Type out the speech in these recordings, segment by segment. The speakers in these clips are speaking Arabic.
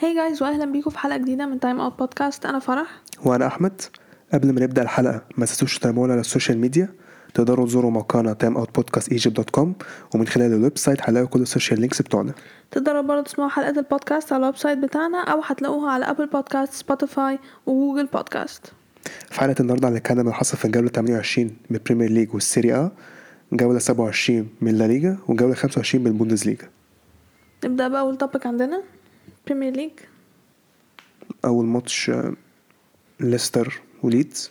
Hi guys واهلا بيكم في حلقة جديدة من Time Out Podcast أنا فرح. وأنا أحمد. قبل ما نبدأ الحلقة ما تنسوش تتابعونا على ال social media تقدروا تزوروا موقعنا Time Out Podcast Egypt dot com ومن خلال ال website هتلاقوا كل ال social links بتوعنا. تقدروا برضه تسمعوا حلقات البودكاست على ال website بتاعنا أو هتلاقوها على Apple Podcast Spotify و Google Podcast في حلقة النهارده هنتكلم اللي حصل في الجولة 28 من ال Premier League وال Serie A جولة 27 من La Liga وجولة 25 من البوندسليجا نبدأ بأول topic عندنا. Premier League أول ماتش ليستر وليدز.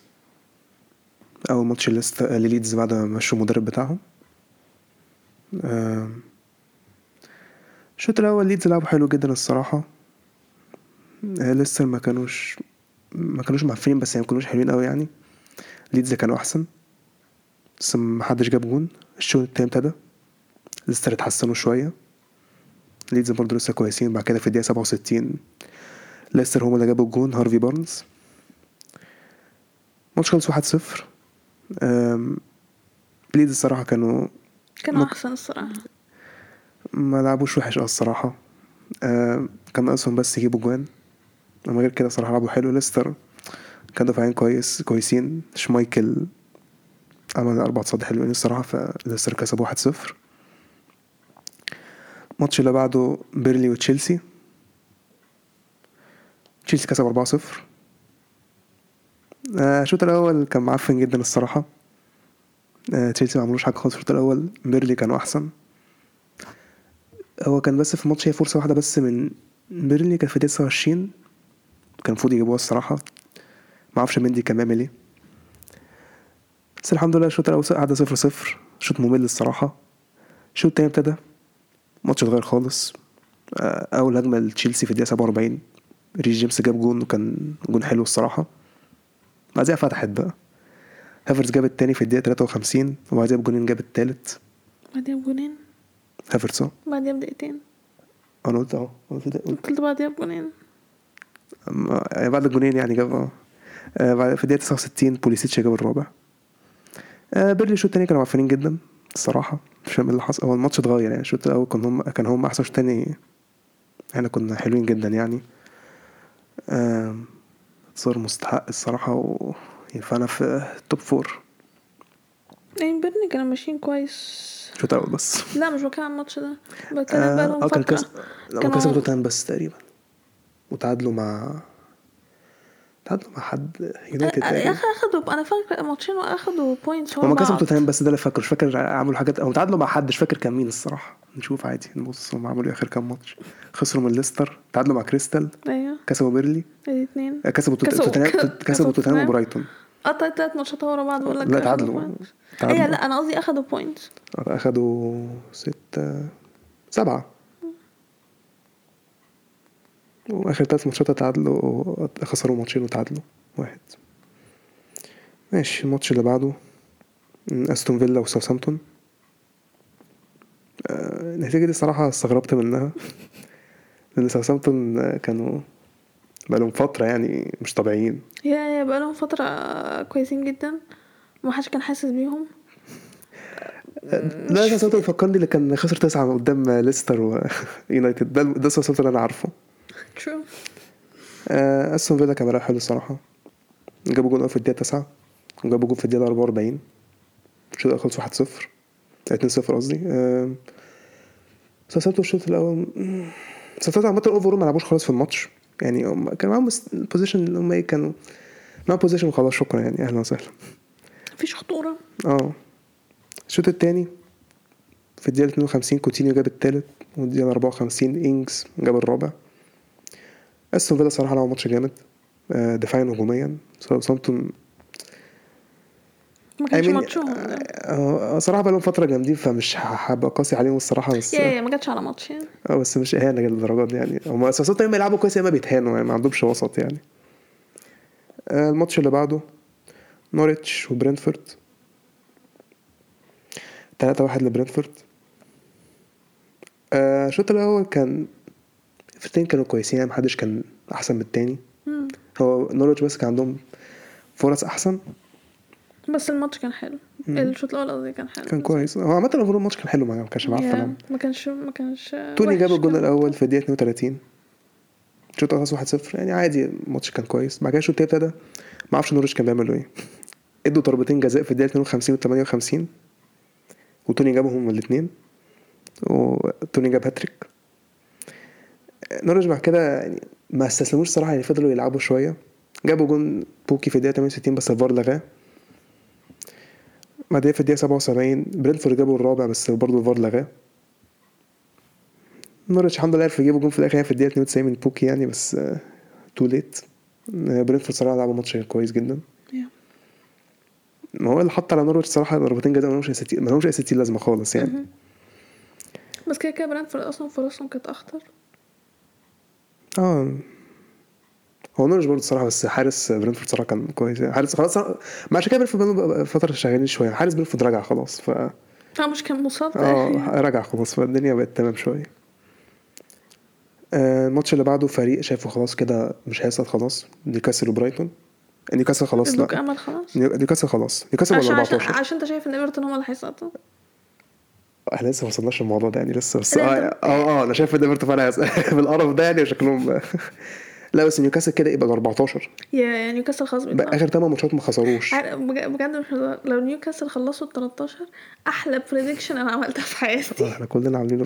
أول ماتش ليستر لليدز بعد ما مشوا المدرب بتاعهم. آه، الشوط الأول ليدز لعبوا حلو جدا الصراحة. آه، ليستر ما كانوش ما كانوش معفنين بس يعني ما كانوش حلوين قوي يعني. ليدز كانوا أحسن. بس ما حدش جاب جون. الشوط التاني ابتدى. ليستر اتحسنوا شوية. ليدز برضه لسه كويسين. بعد كده في الدقيقة 67 ليستر هم اللي جابوا الجون هارفي بارنز. ماتش خلص 1-0 أم، ليدز الصراحة كانوا كانوا مك- أحسن الصراحة. ما لعبوش وحش آه الصراحة. أم، كان ناقصهم بس يجيبوا جوان. اما غير كده صراحة لعبوا حلو. ليستر كان دافعين كويس كويسين. شمايكل عمل أربع صد حلوين الصراحة فليستر كسبوا 1-0 الماتش اللي بعده بيرنلي وتشيلسي. تشيلسي كسب 4-0 آه، الشوط الأول كان معفن جدا الصراحة. آه، تشيلسي ما عملوش حاجة خالص الشوط الأول. بيرنلي كانوا أحسن. هو كان بس في الماتش هي فرصة واحدة بس من بيرنلي كان في 29 كان المفروض يجيبوها الصراحة. معرفش ميندي كان بيعمل إيه. بس الحمد لله الشوط الأول قعد صفر صفر. شوط ممل الصراحة. الشوط التاني ابتدى. الماتش اتغير خالص. آه، أول هجمة لتشيلسي في الدقيقة 47 ريس جيمس جاب جون وكان جون حلو الصراحة. بعدها فتحت بقى. هافرز جاب التاني في الدقيقة 53 وبعدها بجونين جاب التالت. بعديها بجونين هافرز آه. بعديها بدقيقتين أنا قلت آه قلت ده- قلت قلت بعديها بجونين بعد الجونين يعني جاب آه. آه، في الدقيقة 69 بوليسيتش جاب الرابع. آه، بيرنلي الشوط التاني كانوا معفنين جدا. الصراحة مش فاهم إيه اللي حصل. هو الماتش اتغير يعني الشوط الأول كان هم كان هم أحسن الشوط التاني إحنا كنا حلوين جدا يعني. انتصار مستحق الصراحة و ينفعنا في top four يعني بيرنلي كانوا ماشيين كويس. الشوط الأول بس. لا مش بتكلم عن الماتش ده. بتكلم بقالهم آه كان فتره كاس لا كانوا- كسبوا توتنهام بس تقريبا. وتعادلوا مع تعادلوا مع حد يونايتد يا تقريبا أخي أخدوا أنا فاكرة ماتشين وأخدوا بوينتس هما كسبوا توتنهام بس ده اللي فاكره مش فاكر عملوا حاجات أو تعادلوا مع حد مش فاكر كان مين الصراحة. نشوف عادي نبص هم عملوا إيه آخر كام ماتش. خسروا من ليستر تعادلوا مع كريستال أيوه. كسبوا بيرلي. ادي اتنين آه، كسبوا توت- كسبوا- توتنهام كسبوا توتنهام. وبرايتون. قطعت تلات ماتشات ورا بعض بقول لك لا. تعادلوا. إيه لا أنا قصدي أخدوا points أخدوا ستة سبعة. واخر تلات ماتشات تعادلوا خسروا ماتشين وتعادلوا واحد. ماشي الماتش اللي بعده أستون فيلا وساوثامبتون. آه، النتيجة دي صراحة استغربت منها لأن ساوثامبتون كانوا بقالهم فترة يعني مش طبيعيين. هي هي بقالهم فترة كويسين جدا ومحدش كان حاسس بيهم. لا ساوثامبتون فكرني اللي كان خسر تسعة قدام ليستر ويونايتد ده ده ساوثامبتون اللي أنا عارفه. true آه، أستون فيلا كان بيلعب حلو الصراحة. جابوا جول في الدقيقة 9 وجابوا جول في الدقيقة 44 الشوط الأول خلص 1-0 2 0 قصدي. آه، ساوثهامبتون الشوط الأول مم، ساوثهامبتون عامة over ما لعبوش خالص في الماتش. يعني هم كان معاهم possession اللي هم إيه كانوا معاهم possession وخلاص شكرا يعني. أهلا وسهلا. مفيش خطورة. آه. الشوط التاني في الدقيقة 52 كوتينيو جاب التالت والدقيقة 54 إنجز جاب الرابع. أستون فيلا صراحة لعبوا ماتش جامد. آه، دفاعيا وهجوميا. ساوثهامبتون ما كانش I mean، ماتشهم آه، صراحة بقالهم فترة جامدين فمش هبقى قاسي عليهم الصراحة بس يا يا ما جاتش على ماتش يعني. آه بس مش إهانة للدرجات دي يعني. هم أساسا يا اما يلعبوا كويس يا إما بيتهانوا يعني ما عندهمش وسط يعني. آه، الماتش اللي بعده نوريتش وبرنتفورد 3 واحد لبرنتفورد آه، الشوط الأول كان الفرقتين كانوا كويسين يعني محدش كان أحسن من التاني. مم. هو نوريتش بس كان عندهم فرص أحسن. بس الماتش كان حلو. الشوط الأول قصدي كان حلو. كان كويس. هو عامة المفروض الماتش كان حلو ما كانش معفن يعني. ما كانش ما كانش توني جاب الجون كان- الأول في الدقيقة 32 الشوط الأول خلص 1-0 يعني عادي الماتش كان كويس. بعد كده الشوط التاني ابتدى. ما أعرفش نورwich كان بيعملوا إيه. إدوا ضربتين جزاء في الدقيقة 52 و 58 وتوني جابهم الاثنين وتوني جاب هاتريك. نورwich بعد كده يعني ما استسلموش صراحة يعني فضلوا يلعبوا شوية. جابوا جون بوكي في الدقيقة 68 بس الفار لغاه. بعدين في الدقيقة 77 برينفورد جابوا الرابع بس برضه الفار لغاه. نورويتش الحمد لله عرفوا يجيبوا جون في الآخر يعني في الدقيقة 92 من بوكي يعني بس too late برينفورد صراحة لعبوا ماتش كويس جدا. ما هو اللي حط على نورويتش صراحة ضربتين جزاء ما لهمش اي ستين ما لهمش اي ستين لازمة خالص يعني. بس كده كده برينفورد أصلا فرصهم كانت أخطر. آه. هو نورويتش برضه الصراحة بس حارس برينفورد صراحة كان كويس يعني. حارس خلاص ما عشان كده برينفورد فترة شغالين شوية. حارس برينفورد رجع خلاص ف آه مش كان مصاب. آه رجع خلاص فالدنيا بقت تمام شوية. آه، الماتش اللي بعده فريق شايفه خلاص كده مش هيسقط خلاص. نيوكاسل وبرايتون. نيوكاسل خلاص لا. أمل خلاص؟ نيو- نيوكاسل خلاص. نيوكاسل ولا عشان عشان 14 عشان أنت شايف إن إيفرتون هم اللي هيسقطوا إحنا لسه ما وصلناش للموضوع ده يعني لسه بس لا، آه آه, آه أنا شايف إن ايفرتون فعلا هيسقط. بالقرف ده يعني شكلهم. لا بس نيوكاسل كده يبقى 14 يا نيوكاسل خلاص بقى آخر 8 ماتشات ما خسروش. بجد مش. لو نيوكاسل خلصوا ال 13 أحلى prediction أنا عملتها في حياتي. آه، إحنا كلنا عاملين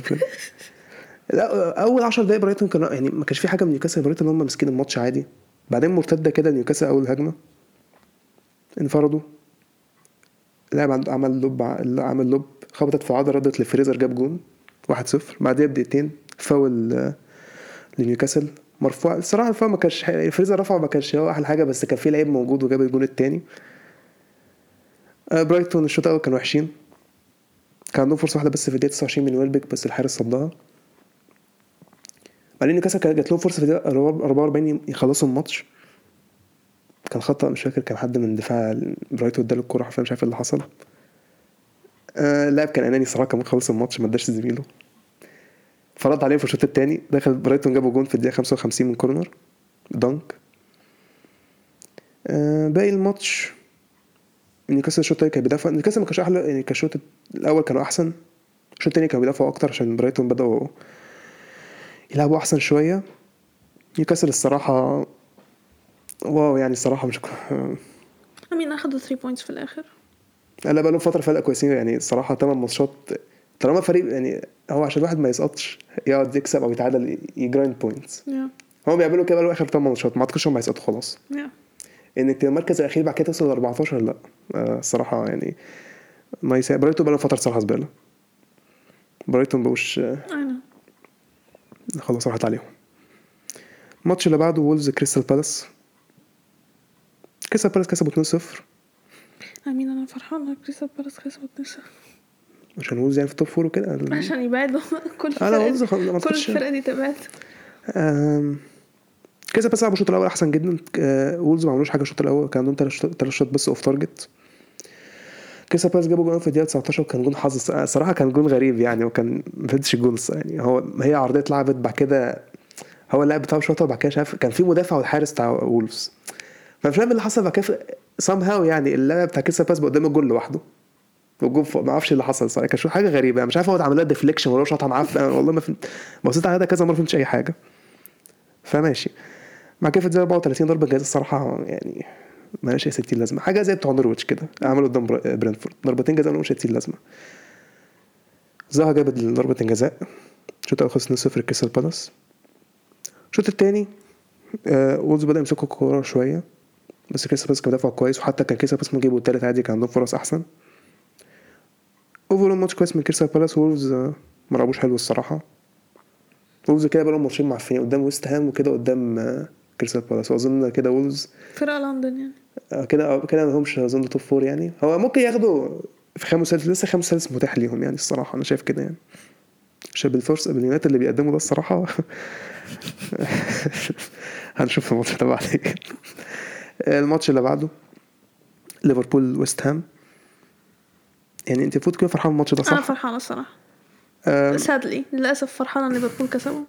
لا أول 10 دقايق برايتون كان يعني ما كانش في حاجة من نيوكاسل برايتون هم ماسكين الماتش عادي. بعدين مرتدة كده نيوكاسل أول هجمة. انفردوا. لاعب عند- عمل lob عمل lob خبطت في العارضة ردت لفريزر جاب جون 1-0 بعديها بدقيقتين فاول آه، لنيوكاسل. مرفوع. الصراحة الفاول ما كانش. فريزر رفعه ما كانش هو أحلى حاجة بس كان في لعيب موجود وجاب الجون التاني. آه، برايتون الشوط الأول كانوا وحشين. كان عندهم فرصة واحدة بس في الدقيقة 29 من ويلبك بس الحارس صدها. بعدين نيوكاسل جات لهم فرصة في الدقيقة 44 يخلصوا الماتش. كان خطأ مش فاكر كان حد من دفاع برايتون اداله الكوره حرفيا مش عارف إيه اللي حصل. آه اللاعب كان أناني صراحة كان ممكن يخلص الماتش ما اداش زميله فرد عليهم في الشوط الثاني دخل برايتون جابوا جون في الدقيقة 55 من corner. دانك آه باقي الماتش. نيوكاسل الشوط الثاني كان بيدافع. نيوكاسل ما كانش أحلى يعني كان الشوط الأول كانوا أحسن. الشوط الثاني كانوا بيدافعوا أكتر عشان برايتون بدأوا يلعبوا أحسن شوية. نيوكاسل الصراحة wow يعني الصراحة مش I mean أخدوا 3 points في الآخر. لا بقى لهم فترة فرق كويسين يعني الصراحة 8 ماتشات طالما فريق يعني هو عشان الواحد ما يسقطش يقعد يكسب أو يتعادل ي grind points yeah هم بيعملوا كده بقى آخر 8 ماتشات ما أعتقدش هم هيسقطوا خلاص. yeah إنك تبقى المركز الأخير بعد كده توصل ل 14 لا. آه، الصراحة يعني ما يساعد برايتون بقى لهم فترة صراحة زبالة. برايتون بقوش آه، خلاص راحت عليهم. الماتش اللي بعده وولفز كريستال بالاس. كريستال بالاس كسبوا 2-0 I mean أنا فرحانة كريستال بالاس كسبوا 2 عشان وولفز يعني في ال top four وكده. عشان يبعدوا. كل أنا الفرق ما كل الفرق دي تبعد. كذا بس لعبوا الشوط الأول أحسن جدا. آه، وولفز ما عملوش حاجة الشوط الأول كان عندهم ثلاث shots بس off target. كريستال بالاس جابوا جون في الدقيقة 19 وكان جون حظ الص- صراحة كان جون غريب يعني وكان ما فهمتش الجون يعني هو هي عرضية اتلعبت بعد كده هو اللاعب بتاعه شاطر بعد كده شاف كان في مدافع والحارس بتاع وولفز فمش فاهم اللي حصل بعد كده somehow يعني اللاعب بتاع كريستال بقى قدام الجول لوحده. فوق. ما أعرفش اللي حصل صراحة. كان حاجة غريبة. مش عارف هو عمل لها deflection ولا شاطها معفن والله ما فهمت. بصيت على ده كذا مرة ما فهمتش أي حاجة. فماشي. مع في الدقيقه 34 ضربة جزاء الصراحة يعني مالهاش أي 60 لازمة. حاجة زي بتوع نورويتش كده. عملوا قدام برينفورد ضربتين جزاء مالهمش 60 لازمة. زها جابت ضربه جزاء. الشوط الأول خلص 2-0 كريستال بالاس. الشوط الثاني آه وولفز بدأ يمسكوا الكورة شوية. بس كريستال بالاس كان بيدافع كويس وحتى كان كريستال بالاس ممكن يجيبوا التالت عادي كان عندهم فرص أحسن. overall ماتش كويس من كريستال بالاس وولفز ما لعبوش حلو الصراحة. وولفز كده بقى لهم ماتشين معفنين قدام ويست هام وكده قدام كريستال بالاس. واظن كده وولفز فرق لندن يعني. آه، كده آه، كده ما لهمش أظن top four يعني. هو ممكن ياخدوا في خامس سادس لسه خامس سادس متاح ليهم يعني الصراحة أنا شايف كده يعني. عشان بالفرصه باليونايتد اللي بيقدموا ده الصراحة. هنشوف الماتش ده بعدين. الماتش اللي بعده ليفربول ويست هام. يعني أنت المفروض تكون فرحان بالماتش ده أنا صح؟ فرحانة الصراحة. sadly للأسف فرحانة إن ليفربول كسبوا.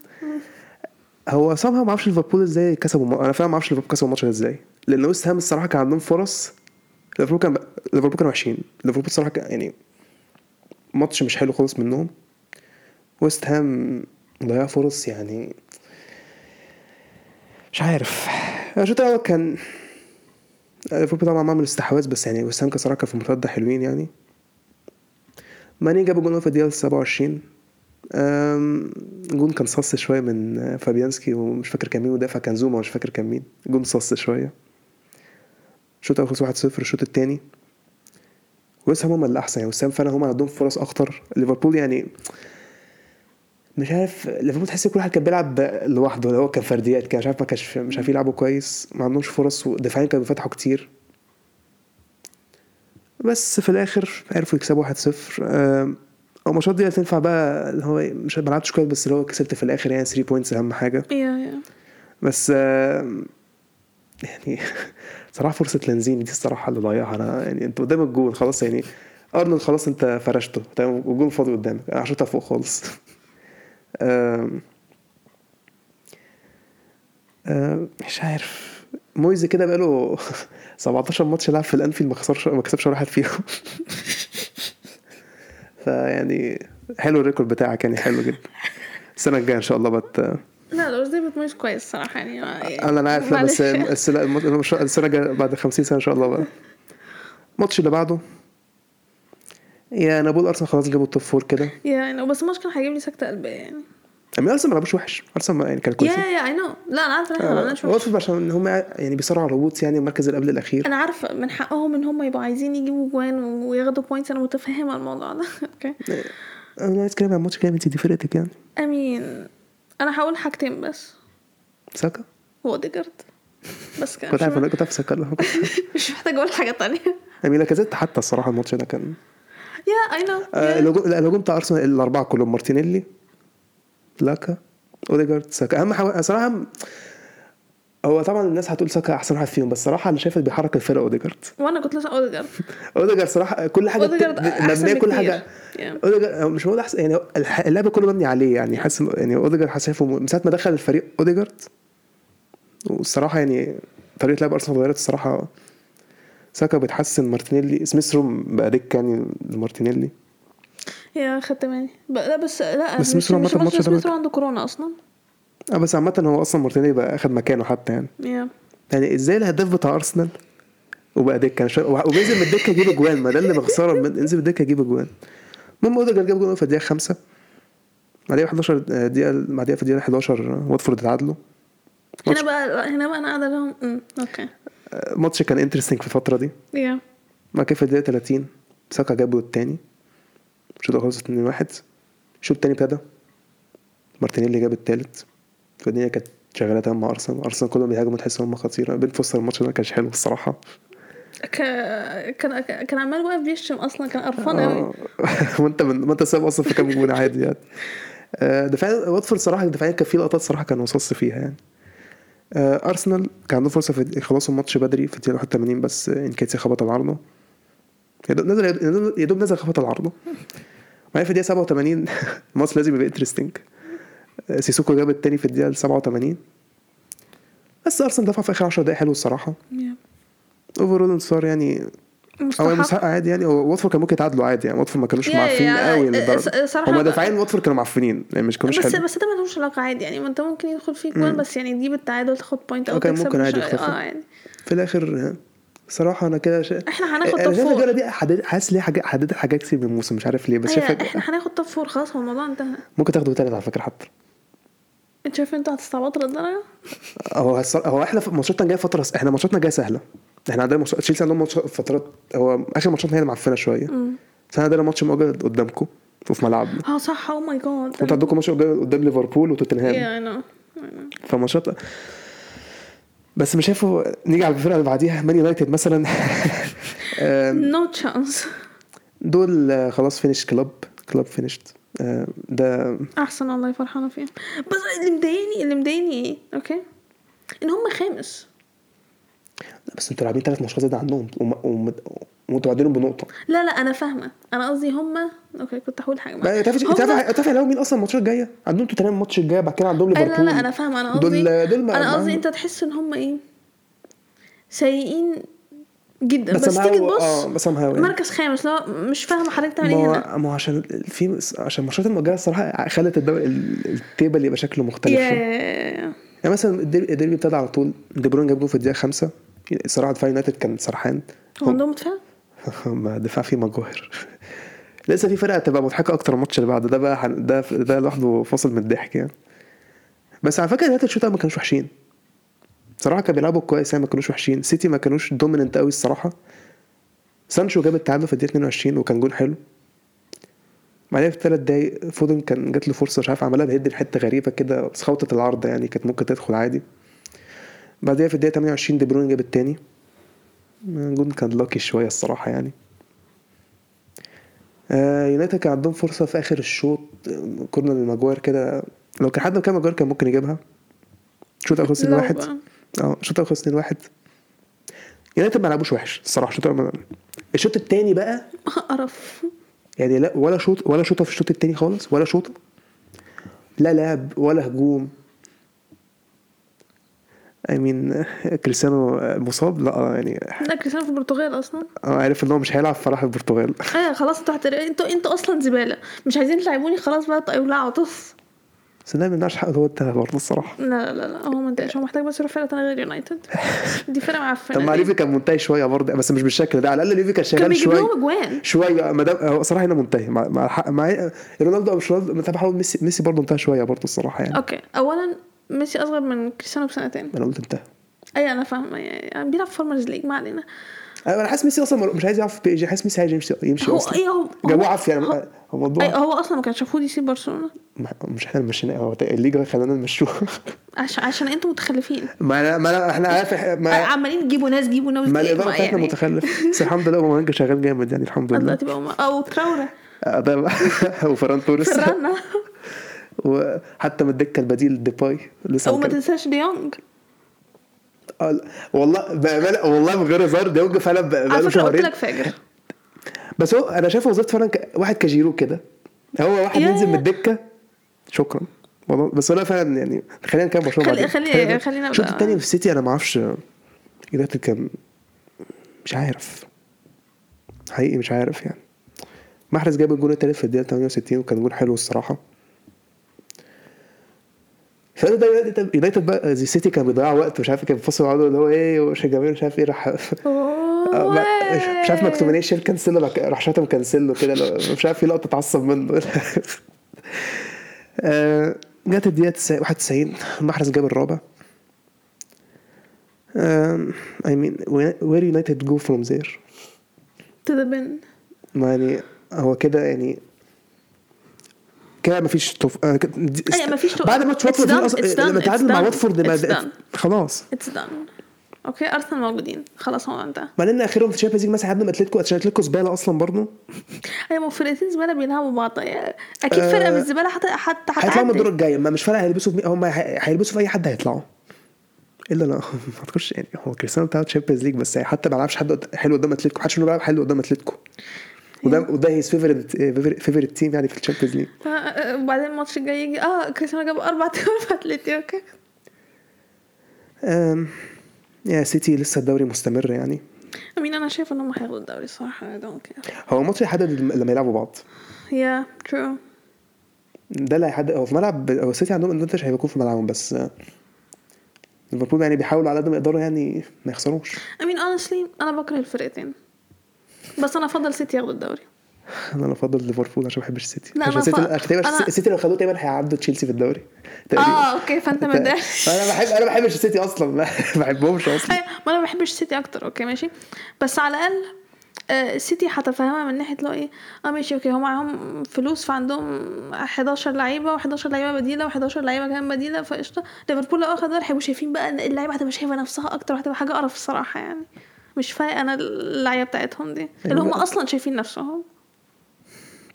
هو صراحة ما أعرفش ليفربول إزاي كسبوا أنا فعلا ما أعرفش ليفربول كسبوا الماتش إزاي. لأن ويست هام الصراحة كان عندهم فرص. ليفربول كان ليفربول كانوا وحشين. ليفربول الصراحة كان يعني ماتش مش حلو خالص منهم. ويست هام ضيع فرص يعني مش عارف. الشوط الأول كان ليفربول طبعا عمل استحواذ بس يعني ويست هام صراحة كان في المرتده حلوين يعني. ماني جاب جون في الدقيقة 27 أم، جون كان صص شوية من فابيانسكي ومش فاكر كان مين مدافع كان زوما مش فاكر كان مين. جون صص شوية. الشوط الأول خلص 1-0 الشوط الثاني وسام هم اللي احسن يعني ويست هام فعلا هم عندهم فرص أكتر. ليفربول يعني مش عارف ليفربول تحس كل واحد كان بيلعب لوحده اللي هو كان فرديات كان مش عارف ما كانش مش عارف يلعبوا كويس ما عندهمش فرص ودفاعيا كانوا بيفتحوا كتير. بس في الآخر عرفوا يكسبوا 1-0 آم، أو الماتشات دي تنفع بقى اللي هو مش ما لعبتش كويس بس اللي هو كسبت في الآخر يعني 3 points أهم حاجة. بس يعني صراحة فرصة لانزيني دي الصراحة اللي ضيعها. أنا يعني أنت قدام الجول خلاص يعني أرنولد خلاص أنت فرشته تمام؟ والجول فاضي قدامك أنا هشوطها فوق خالص. مش عارف. مويز كده بقاله 17 ماتش لعب في الأنفيلد ما خسرش ما كسبش ولا واحد فيهم. فيعني حلو ال record بتاعك يعني حلو جدا. السنة الجاية إن شاء الله بت لا لو دي بتميز كويس صراحة يعني. أنا أنا عارف لا، بس السنة الجاية بعد 50 سنة إن شاء الله بقى. الماتش اللي بعده yeah أنا بقول ارسنال خلاص جابوا ال top four كده. yeah يعني بس الماتش كان هيجيب لي سكتة قلبية يعني. أما ارسنال ما لعبوش وحش. ارسنال يعني كان yeah كويسين. Yeah I know لا أنا عارفة إن إحنا ما عملناش آه، وحش. عشان هم يعني بيصارعوا على الهبوط يعني المركز اللي قبل الأخير. أنا عارفة من حقهم إن هم يبقوا عايزين يجيبوا جوان وياخدوا points أنا متفهمة الموضوع ده. Okay أنا عايز أتكلم عن الماتش كده انت دي فرقتك يعني. I mean. أنا هقول حاجتين بس. ساكا؟ واوديجارد بس كده. كنت مش عارف أنا كنت عارف ساكا مش محتاجة أقول حاجة تانية. I mean لاكازيت حتى الصراحة الماتش ده كان Yeah I know الهجوم بتاع أرسنال الأربعة كلهم مارتينيلي لاكا أوديجارد ساكا. أهم حاجة صراحة هو طبعا الناس هتقول ساكا أحسن واحد فيهم بس صراحة أنا شايف اللي بيحرك الفرقة أوديجارد. وأنا كنت لسه أوديجارد. أوديجارد صراحة كل حاجة مبنية كل. حاجة. Yeah. أوديجارد مش هقول أحسن؟ يعني اللعب كله مبني عليه يعني حاسس يعني أوديجارد حاسس شايفه من ساعة ما دخل الفريق أوديجارد والصراحة يعني طريقة لعب أرسنال اتغيرت الصراحة. ساكا بيتحسن مارتينيلي. سميث رو بقى دكة يعني لمارتينيلي؟ yeah خدت بالي لا بس لا بس سميث رو مش الماتش ده سميث بقى- رو عنده كورونا أصلا. آه بس عامة هو أصلا مارتينيلي بقى أخد مكانه حتى يعني. Yeah. يعني إزاي الهداف بتاع أرسنال؟ وبقى دكة. شا- وبينزل من الدكة يجيب أجوان. ما ده اللي بخساره من- انزل من الدكة يجيب أجوان. المهم أوديجارد جاب جول في الدقيقة 5 بعديها 11 دقيقه بعديها في الدقيقة 11 واتفورد اتعادلوا. هنا بقى هنا بقى أنا قاعدة لهم أوكي. الماتش كان interesting في الفترة دي. يا بعد كده في الدقيقة 30 ساكا جاب جول التاني الشوط خلص 2 1 الشوط التاني ابتدى. مارتينيلي جاب التالت. فالدنيا كانت شغالة تمام مع أرسنال. أرسنال كلهم بيهاجموا تحس إن هم خطيرة. بن فوستر الماتش ده ما كانش حلو الصراحة. كان كان عمال واقف بيشتم أصلا. كان قرفان قوي آه. وأنت من... ما انت ساب أصلا في كام جول عادي يعني. آه، دفاعيا واتفورد صراحة دفاعيا كان في لقطات صراحة كان وصص فيها يعني. آه، أرسنال كان عندهم فرصة يخلصوا الماتش بدري في الدقيقة 81 بس إنكيتسي خبط العارضه يا دوب نزل يا دوب نزل خبط العارضه وبعدين في الدقيقة 87 الماتش لازم يبقى interesting سيسوكو جاب التاني في الدقيقة 87 بس أرسنال دفع في آخر 10 دقايق حلو الصراحة. overall انتصار يعني هو مستحق. مستحق عادي يعني. هو واتفورد كان ممكن يتعادلوا عادي يعني. واتفورد ما كانوش معفنين يا- قوي للدرجة. صراحة- هما دافعين واتفورد كانوا معفنين يعني مش كانوش بس حلو. بس ده ملوش علاقة عادي يعني. ما انت ممكن يدخل فيك جول بس يعني تجيب التعادل تاخد point أو تكسب ممكن عادي. آه يعني. في الآخر صراحة أنا كده شا... إحنا هناخد top four الجولة دي حدد... حاسس ليه حاجات حددت حاجات كتير من الموسم مش عارف ليه بس شايف أيوة، إحنا هناخد top four خلاص هو الموضوع انتهى. ممكن تاخدوا تالت على فكرة حتى. أنت شايف أنتوا هتستعبطوا للدرجه؟ هو. هو إحنا ماتشاتنا جاية فترة إحنا ماتشاتنا جاية سهلة. إحنا عندنا ماتش... تشيلسي عندهم ماتش فترات هو آخر ماتشاتنا هي اللي معفنة شوية. بس إحنا عندنا ماتش مؤجل قدامكم وفي ملعبنا آه صح. oh my god وانتوا عندكم ماتش مؤجل قدام ليفربول وتوتنهام. يا أنا فماتشات بس مش شايفه نيجي على الفرقة اللي بعديها مان يونايتد مثلا. no chance دول آه، خلاص finished club club finished ده أحسن والله فرحانه فيهم. بس اللي مضايقني اللي مضايقني إيه؟ أوكي إن هم خامس. لا بس أنتوا لاعبين ثلاث ماتشات زيادة عنهم وم- وم- وانتوا بعدينهم بنقطة. لا لا أنا فاهمة. أنا قصدي هم أوكي كنت هقول حاجة بقى هم- تعرف تعرف لو مين أصلا الماتشات الجاية؟ عندهم توتنهام الماتش الجاي بعد كده عندهم أي لا ليفربول لا أنا فاهمة. أنا دول- قصدي دول ما- أنا قصدي أنت تحس إن هم إيه؟ سيئين جدا. بس بس, تيجي تبص آه بس يعني. مركز خامس لا مش فاهمة حضرتك تعمل إيه هنا. ما هو عشان في عشان الماتشات المؤجله الصراحة خلت ال table يبقى شكله مختلف يا- يعني مثلا الديربي ابتدى على طول دي بروين جاب جول في الدقيقة خمسة. صراحة دفاع يونايتد كان سرحان. هو عندهم دفاع؟ ما دفاع فيه مجوهر لسه في فرقة تبقى مضحكة أكتر الماتش اللي بعده. ده بقى ده ده لوحده فاصل من الضحك يعني. بس على فكرة يونايتد الشوط ما كانوش وحشين. صراحة كانوا بيلعبوا كويس يعني ما كانوش وحشين. سيتي ما كانوش dominant قوي الصراحة. سانشو جاب التعادل في الدقيقة 22 وكان جول حلو. بعدين في ثلاث دقايق فودن كان جات له فرصة مش عارف عملها بهيد حتة غريبة كده بس خبطت العارضه يعني كانت ممكن تدخل عادي. بعدين في الدقيقة 28 دي بروين جاب التاني. جون كان lucky شوية الصراحة يعني. آه يونايتد كان عندهم فرصة في آخر الشوط corner لماجواير كده لو كان حد مكان ماجواير كان ممكن يجيبها. الأول خلص 2 لو 1 بقى. آه الأول خلص 2 1 يونايتد ما لعبوش وحش الصراحة الشوط الأول الشوط الثاني بقى قرف. يعني لا ولا شوط ولا شوطه في الشوط الثاني خالص ولا شوطه لا لعب ولا هجوم. I mean كريستيانو مصاب؟ لا يعني لا كريستيانو في البرتغال أصلا. آه عارف إن هو مش هيلعب فراح البرتغال. أيوه خلاص أنتوا هتر... أنتوا أنتوا أصلا زبالة. مش عايزين تلعبوني خلاص بقى طيب ولعوا طف بس ده ما يمنعش حقه هو انتهى برضه الصراحة. لا لا لا لا هو ما انتهاش. هو محتاج بس يروح فرقة تانية غير يونايتد. دي فرقة معفنة. طب ما. ليفي كان منتهي شوية برضه بس مش بالشكل ده. على الأقل ليفي كان كان شغال شوية. لهم أجوان. شوية ما دام هو صراحة هنا منتهي. مع مع, مع رونالدو أو مش رونالدو ميسي ميسي برضه انتهى شوية برضه الصراحة يعني. أوكي. اولا ميسي أصغر من كريستيانو بسنتين. أنا قلت انتهى. أي أنا فاهمة. يعني بيلعب في farmers league ما علينا. أنا حاسس ميسي أصلا مش عايز يلعب في PSG حاسس ميسي عايز يمشي يمشي هو أصلا. إيه هو جابوه عافيه يعني. هو, الموضوع أي هو أصلا ما كانش المفروض يسيب برشلونة. مش إحنا اللي مشينا. هو الليجا خلانا نمشوه. عشان عشان أنتوا متخلفين. ما أنا ما أنا- إحنا عارف ما عمالين تجيبوا ناس جيبوا ناس ما الاداره بتاعتنا يعني. متخلف. بس الحمد لله اوباميانج شغال جامد يعني الحمد لله. دلوقتي بقى هم- أو تراورة آه، ده وفران توريس. فرنا. وحتى من الدكه البديل ديباي لسه وما كان- تنساش ديونج. آه، والله بأمانة والله من غير هزار ديونج فعلا بقاله فكرة قلت شهرين. لك فاجر. بس هو أنا شايف وظيفته فعلا واحد كاجيرو كده. هو واحد ينزل من الدكة شكرا. والله بس هو لا فعلا يعني خلينا نتكلم برشلونه خلي-. خلي- خلينا الشوط الثاني في السيتي؟ أنا ما أعرفش يونايتد كان مش عارف. حقيقي مش عارف يعني. محرز جاب الجون التالت في الدقيقة 68 وكان جون حلو الصراحة. فأنا ده يونايتد- بقى زي سيتي كان بيضيع وقت مش عارف كان بيفصل بعضه اللي هو إيه ومش الجماهير مش عارف إيه راح آه، مش عارف مكتومينيه شال كانسيلو راح- شاتم كانسيلو كده مش عارف في لقطة اتعصب منه. آه، جت الدقيقة 90 91 محرز جاب الرابع. اي مين وير يونايتد جو فروم زير تو ذا بن ما يعني هو كده يعني كده مفيش توف... آه، كده- دي- أيوة، مفيش توف- بعد ماتش واتفورد done, لما تعادل مع واتفورد ما-. خلاص. اتس دان أوكي أرسنال موجودين. خلاص هو انت مع إن آخرهم في الشامبيونز ليج مثلا عدوا أتلتيكو أتلتيكو زبالة أصلا برضه. هي مو فرقتين زبالة بيلعبوا بعض. يعني أكيد آه، فرقه من الزباله حتى حتى هيطلعوا من الدور الجاي. ما مش فارقه هيلبسوا في هم هي- هيلبسوا في أي حد هيطلعوا. إلا لا ما أعتقدش يعني هو كريستيانو بتاع Champions League بس حتى ما لعبش حد حلو قدام أتلتيكو. محدش منهم بيلعب حلو قدام أتلتيكو. وده وده his favorite favorite team يعني في ال Champions League آه، آه، وبعدين الماتش الجاي يجي آه كريستيانو جاب أربع اجوان في اتلتي okay أم، يا سيتي لسه الدوري مستمر يعني. أمين أنا شايفه إن هم هياخدوا الدوري الصراحه I don't care. هو الماتش هيحدد لما يلعبوا بعض. yeah true ده اللي هيحدد هو في ملعب هو السيتي عندهم advantage هيكون في ملعبهم بس آه، ليفربول يعني بيحاولوا على قد ما يقدروا يعني ما يخسروش. امين honestly أنا بكره الفرقتين. بس أنا أفضل سيتي ياخدوا الدوري. أنا أفضل ليفربول عشان بحب السيتي. لا، عشان السيتي أنا- السيتي لو خدوه تقريبا هيعدوا تشيلسي في الدوري. تقريبا. آه okay فأنت متضايق أنا بحب أنا ما بحبش السيتي أصلا. ما بحبهمش أصلا. أيوة، ما أنا ما بحبش السيتي أكتر. okay ماشي. بس على الأقل آه، السيتي هتفهمها من ناحية لو إيه. آه ماشي okay هم معاهم فلوس فعندهم 11 لعيبة و11 لعيبة بديلة و11 لعيبة كمان بديلة فقشطة. ليفربول لو أخد هيبقوا شايفين بقى اللعيبة هتبقى شايفة نفسها أكتر وهتبقى حاجة قرف الصراحة يعني. مش فارق أنا اللعيبه بتاعتهم دي. اللي هم. أصلا شايفين نفسهم.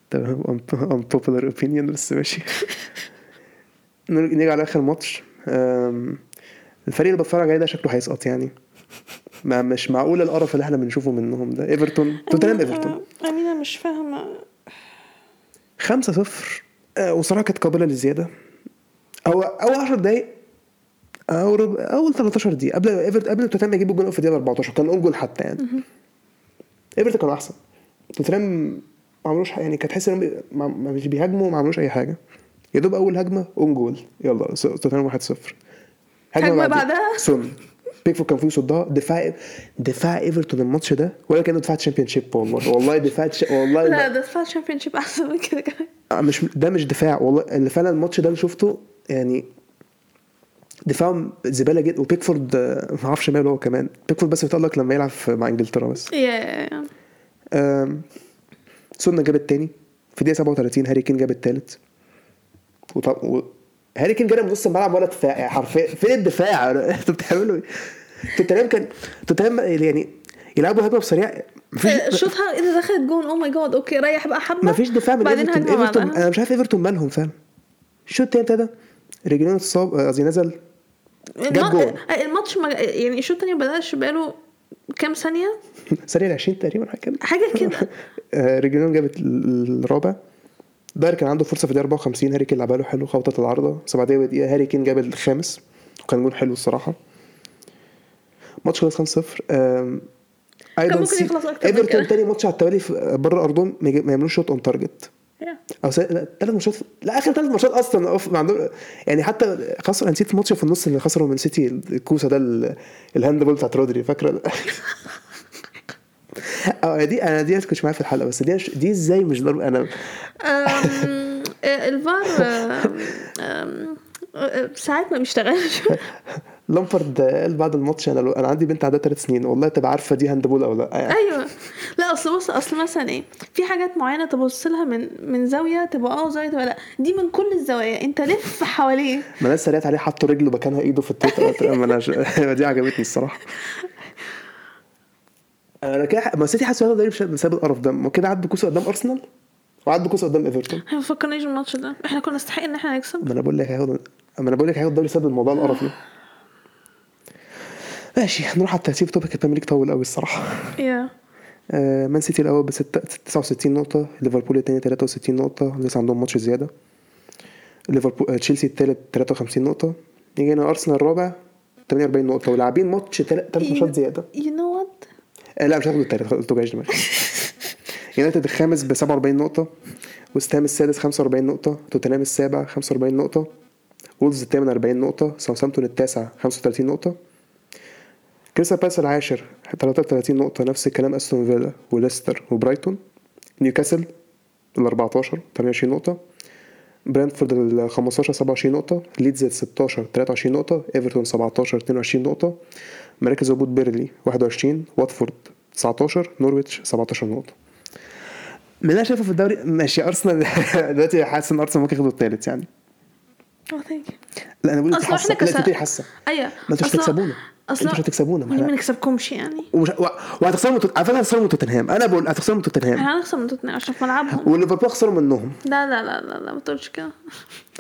تمام unpopular opinion بس ماشي. نيجي على آخر ماتش. الفريق اللي بتفرج عليه ده شكله هيسقط يعني. ما مش معقول القرف اللي إحنا بنشوفه منهم ده. إيفرتون توتنهام إيفرتون. أمينة مش فاهمة. 5 0 وصراحة كانت قابلة للزياده هو أول 10 دقايق أو ربع اول 13 دقيقة. قبل ايفرت قبل توتنهام يجيبوا جول في الدقيقه 14 كان own goal حتى يعني. إيفرتون كانوا أحسن. توتنهام ما عملوش يعني كانت تحس إنهم مش بيهاجموا ما عملوش أي حاجة. يا دوب أول هجمة own goal. يلا توتنهام 1 0 هجمة بعدها. سون. بيكفورد كان فيه صدها. دفاع دفاع إيفرتون الماتش ده ولا كأنه دفاع Championship والله. والله دفاع تش... والله لا ده دفاع ال Championship أحسن من كده كمان. آه، مش ده مش دفاع. والله اللي فعلا الماتش ده اللي شفته يعني دفاع زبالة جدا وبيكفورد آه، ما أعرفش ماله هو كمان. بيكفورد بس بيتألق لما يلعب مع إنجلترا بس. آم، سون جاب التاني. في دقيقة 37 هاري كين جاب التالت. وطب و... هاري كين جاب من نص الملعب ولا دفاع حرفيا فين الدفاع؟ أنتوا بتعملوا إيه؟ توتنهام كان توتنهام يعني يلعبوا هجمة بسريع. شوطها إيه ده دخلت جون. oh my God okay ريح بقى حبة. مفيش دفاع من إيفرتون. أنا مش عارف إيفرتون مالهم فعلا. الشوط التاني ابتدى. ريجيلون اتصاب قصدي نزل. الماتش ما يعني الشوط التاني بدأش بقاله كام ثانية؟ سريع 20 تقريبا حاجة كده. حاجة كده. آه، ريجيلون جابت ال- الرابع. داير كان عنده فرصة في الدقيقة 54 هاري كين لعبها له حلو خبطت العارضة. بس بعديها بدقيقه هاري كين جاب الخامس. وكان جول حلو الصراحة. ماتش خلص 5-0 آم، أيضا ممكن يخلص أكتر من إيفرتون. تاني ماتش على التوالي بره ارضهم ما ما يعملوش shot on target. أو ثلاث ماتشات لا آخر ثلاث ماتشات أصلا أوف... ما عندهم يعني حتى خسروا أنا نسيت الماتش في النص اللي خسروا من سيتي الكوسة ده ال- ال handball بتاعت رودري فاكره؟ آه دي أنا دي ما كنتش معايا في الحلقة بس دي دي إزاي مش ضرب أنا آه، الفار أم، آه، ساعات ما بيشتغلش. لامبرد قال بعد الماتش أنا أنا عندي بنت عندها ثلاث سنين والله تبقى عارفة دي handball أو لأ. يعني أيوه. لا أصل بص أصل مثلا إيه في حاجات معينة تبص لها من من زاوية تبقى آه زاوية تبقى لأ. دي من كل الزوايا. أنت لف حواليه. ما ناس سريعت عليه حطوا رجله مكانها إيده في التويتر. ما أنا. دي عجبتني الصراحة. أنا كده ما سيتي حاسس ده بسبب القرف ده. ما كده عدوا كوسه قدام أرسنال؟ وعدوا كوسه قدام إيفرتون. إحنا ما فكرناش بالماتش ده. إحنا كنا نستحق إن إحنا نكسب. ما أنا بقول لك هياخد ما أنا بقول لك هياخد الدوري بسبب الموضوع القرف ده. ماشي نروح على الترتيب. topic ال Premier League طول قوي الصراحة. يا مان سيتي الأول ب 69 نقطة. ليفربول الثاني 63 نقطة. لسه عندهم ماتش زيادة. ليفربول تشيلسي الثالث 53 نقطة. يجي هنا ارسنال الرابع 48 نقطة. ولاعبين ماتش ثلاث ماتشات زيادة. you know what لا مش هاخد الثالث قلت جايش دماغي. يونايتد الخامس ب 47 نقطة. وست هام السادس 45 نقطة. توتنهام السابع 45 نقطة. وولفز الثامن 40 نقطة. ساوثهامبتون التاسع 35 نقطة. كريستال بالاس العاشر 33 نقطة نفس الكلام أستون فيلا وليستر وبرايتون نيوكاسل ال 14 28 نقطة برنتفورد ال 15 27 نقطة ليدز ال 16 23 نقطة إيفرتون 17 22 نقطة مراكز هبوط بيرلي 21 واتفورد 19 نورويتش 17 نقطة. من اللي أنا شايفه في الدوري ماشي أرسنال دلوقتي حاسس إن أرسنال ممكن ياخدوا الثالث يعني. آه thank لا أنا بقول انت حاسة. لا انت حاسة. أيوه. ما أنتوا مش أصل- أصل- أنتوا مش هتكسبونا ما نكسبكمش يعني؟ ومش و... وهتخسروا من. على فكرة هتخسروا من توتنهام. أنا بقول هتخسروا من توتنهام. إحنا هنخسر من توتنهام عشان في ملعبهم. وليفربول خسروا منهم. لا لا لا لا لا ما تقولش كده.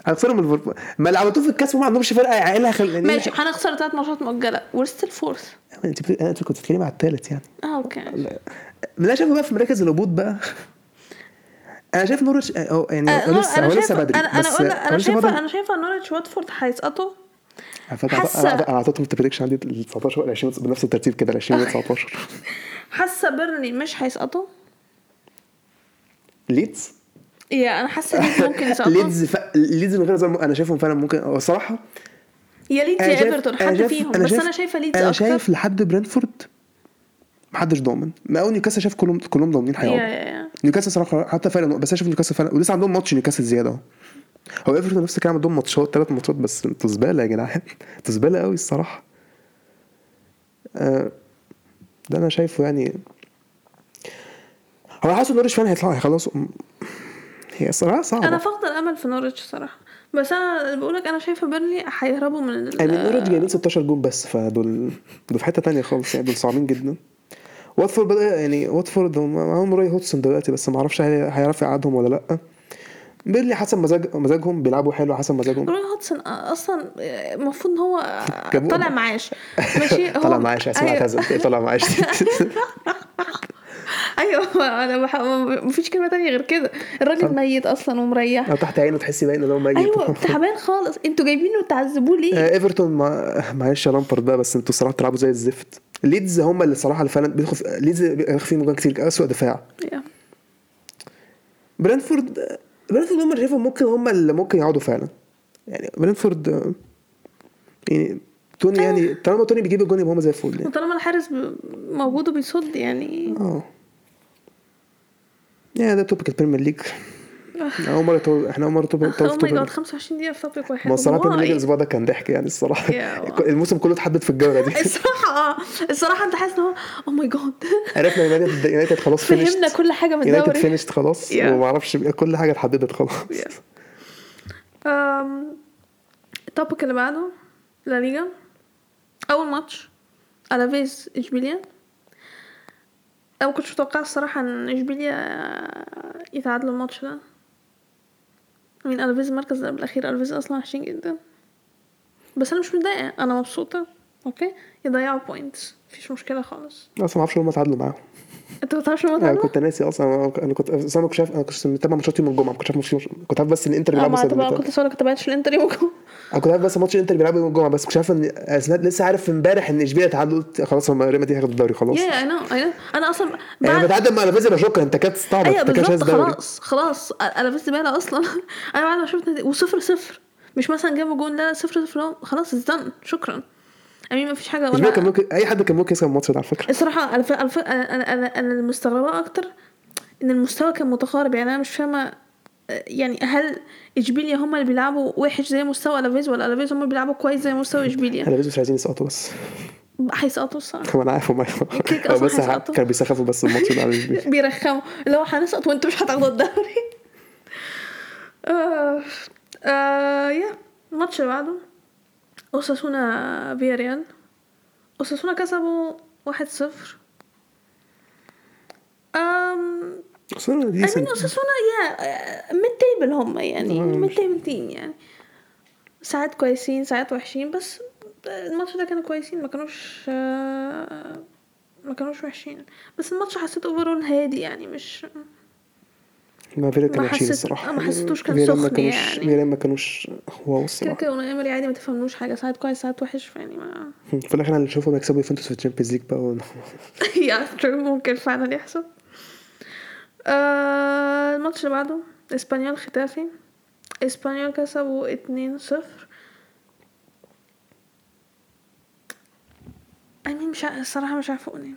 هتخسروا من ليفربول. ما اللي عملتوه في الكاس ما عندهمش فرقة يعقلها خل... يعني ماشي هنخسر ثلاث ماتشات مؤجلة. و still fourth أنت بت... أنت كنت بتتكلمي على الثالث يعني. آه okay. أنا شايفه بقى في مراكز الهبوط بقى. أنا شايف آه يعني نور- لسه هو لسه بدري أنا أنا أنا شايفه. أنا شايفه نورويتش واتفورد هيسقطوا. حاسة- أنا اعطيتهم ال prediction عندي ال 19 ولا 20 بنفس الترتيب كده ال 20 و 19 حاسة بيرنلي مش هيسقطوا؟ ليدز؟ yeah أنا حاسة ليدز ممكن يسقطوا. ليدز ف... ليدز من غير زي أنا شايفهم فعلا ممكن هو الصراحه يا ليدز يا إيفرتون حد شايف- فيهم أنا بس شايف- أنا شايفة ليدز أنا شايف لحد برنتفورد محدش ضامن. ما اول نيوكاسل شايف كلهم كلهم ضامنين هيقعدوا نيوكاسل صراحة حتى نقط، بس أنا شايف نيوكاسل فعلا ولسه عندهم ماتش نيوكاسل زيادة أهو. هو إيفرتون نفس الكلام عندهم ماتشات ثلاث ماتشات بس أنتوا زباله يا جدعان أنتوا زباله قوي الصراحة. آه، ده أنا شايفه يعني. هو حاسس إن نورش فعلا هيطلعوا هيخلصوا هي الصراحة صعبة. أنا فاقده الأمل في نورwich صراحة بس أنا بقول لك أنا شايفة بيرني هيهربوا من ال- يعني نورwich جايبين 16 جون بس فدول دول في حتة تانية خالص يعني دول صعبين جدا. واتفورد بدأ يعني واتفورد هم معاهم روي هودسون دلوقتي بس ما أعرفش هي- هيعرف يقعدهم ولا لأ. بيرنلي حسب مزاج مزاجهم بيلعبوا حلو حسب مزاجهم. روي هودسون أصلا المفروض إن هو. طالع معاش. ماشي؟ هو طلع معاش اسمع. اعتزل. طلع معاش. أيوه أنا بح... مفيش كلمة تانية غير كده. الراجل ميت أصلا ومريح. لو تحت عينه تحسي باين إن هو ميت. أيوه تعبان خالص. أنتوا جايبينه تعذبوه ليه؟ آه، إيفرتون مع معلش يا لامبرد بقى بس أنتوا الصراحه بتلعبوا زي الزفت. ليدز هم اللي الصراحه اللي فعلا بيدخل ليدز بيدخل فيهم جوان كتير اسوء دفاع. يا. برنتفورد برنتفورد هم اللي شايفهم ممكن هم اللي ممكن يقعدوا فعلا. يعني برنتفورد آه، يعني توني يعني طالما توني بيجيب الجون يبقى هما زي الفل يعني. وطالما الحارس موجود وبيصد يعني. آه. يعني ده topic البريمير ليج أول مرة تو... إحنا أول مرة oh my topic god 25 دقيقة في topic واحد. ما الصراحه؟ الأسبوع ده كان ضحك يعني الصراحة. Yeah. الموسم كله اتحدد في الجولة دي. الصراحة آه. الصراحة أنت حاسس إن هو oh my god عرفنا يونايتد يونايتد خلاص فهمنا finished كل حاجة من يونايتد الدوري. finished خلاص. Yeah. وما أعرفش كل حاجة اتحددت خلاص. ال topic اللي بعده لا ليجا أول ماتش ألافيز اشبيليا أنا ما كنتش متوقعة الصراحة إن اشبيليا يتعادلوا الماتش ده. من الافيز المركز اللي قبل الأخير. الافيز أصلا وحشين جدا. بس أنا مش متضايقة. أنا مبسوطة. أوكي؟ يضيعوا بوينتس مفيش مشكلة خالص. أصلا ما أعرفش هم اتعادلوا معاهم. انت ما تعرفش هم أنا؟ كنت ناسي أصلا أنا كنت أصلا ما كنتش عارف أنا كنت متابع ماتشات يوم الجمعة ما كنتش عارف كنت عارف بس إن انتر آه ما السنة تبقى اللي كنت. لسه كنت تابعتش الإنتر يوم الجمعة. أنا كنت عارف بس ماتش انتر بيلعبوا يوم الجمعة بس كنتش عارف ان لسه عارف إمبارح إن إشبيليا تعادلوا قلت خلاص هم ريال مدريد هياخدوا الدوري خلاص. يا نو أنا أصلا يعني بتعادل مع لافيزيا شكرا انت كانت تستعبط أيوه شايف بالظبط خلاص خلاص. أنا بس بالي أصلا. أنا بعد ما شفت وصفر صفر. مش مثلا جابوا جون لا صفر صفر لا، خلاص it's done شكرا. امين ما فيش حاجة اشبيليا كان ولا ممكن أي حد كان ممكن يكسب الماتش ده على فكرة. الصراحة أنا ف... أنا. أنا أنا المستغربة أكتر إن المستوى كان متقارب. يعني أنا مش فاهمة يعني هل إشبيليا هم اللي بيلعبوا وحش زي مستوى ألافيز ولا ألافيز هم اللي بيلعبوا كويس زي مستوى إشبيليا؟ أنا مش عايزين يسقطوا بس. هيسقطوا الصراحة. أنا عارف هم أصلاً بس هيسقطوا. كانوا بيسخفوا بس الماتش ده بيرخموا. اللي هو هنسقط وأنتوا مش هتاخدوا الدوري. آه آه yeah الماتش اللي بعده. اوساسونا فيا ريال؟ اوساسونا كسبوا واحد صفر. أم بس أنا دي أمين اوساسونا يا mid table هم يعني آه، mid مش- table team يعني. ساعات كويسين ساعات وحشين بس الماتش ده كانوا كويسين ما كانوش آه، ما كانوش وحشين. بس الماتش حسيت اوفرول هادي يعني مش ما فيرا ما وحشين الصراحة. ما حسيتوش كان فيرا ما سخن كانوش يعني. فيرا ما كانوش واو كده الصراحة. كده وناي امري عادي ما تفهملوش حاجة. ساعات كويس ساعات وحش فيعني ما في الآخر اشوفهم يكسبوا يوفنتوس في الشامبيونز ليج بقى يا true، ممكن فعلا يحصل. آه الماتش اللي بعده إسبانيول ختافي. إسبانيول كسبوا اتنين صفر. أنا مش الصراحة مش عارفة أقول إيه.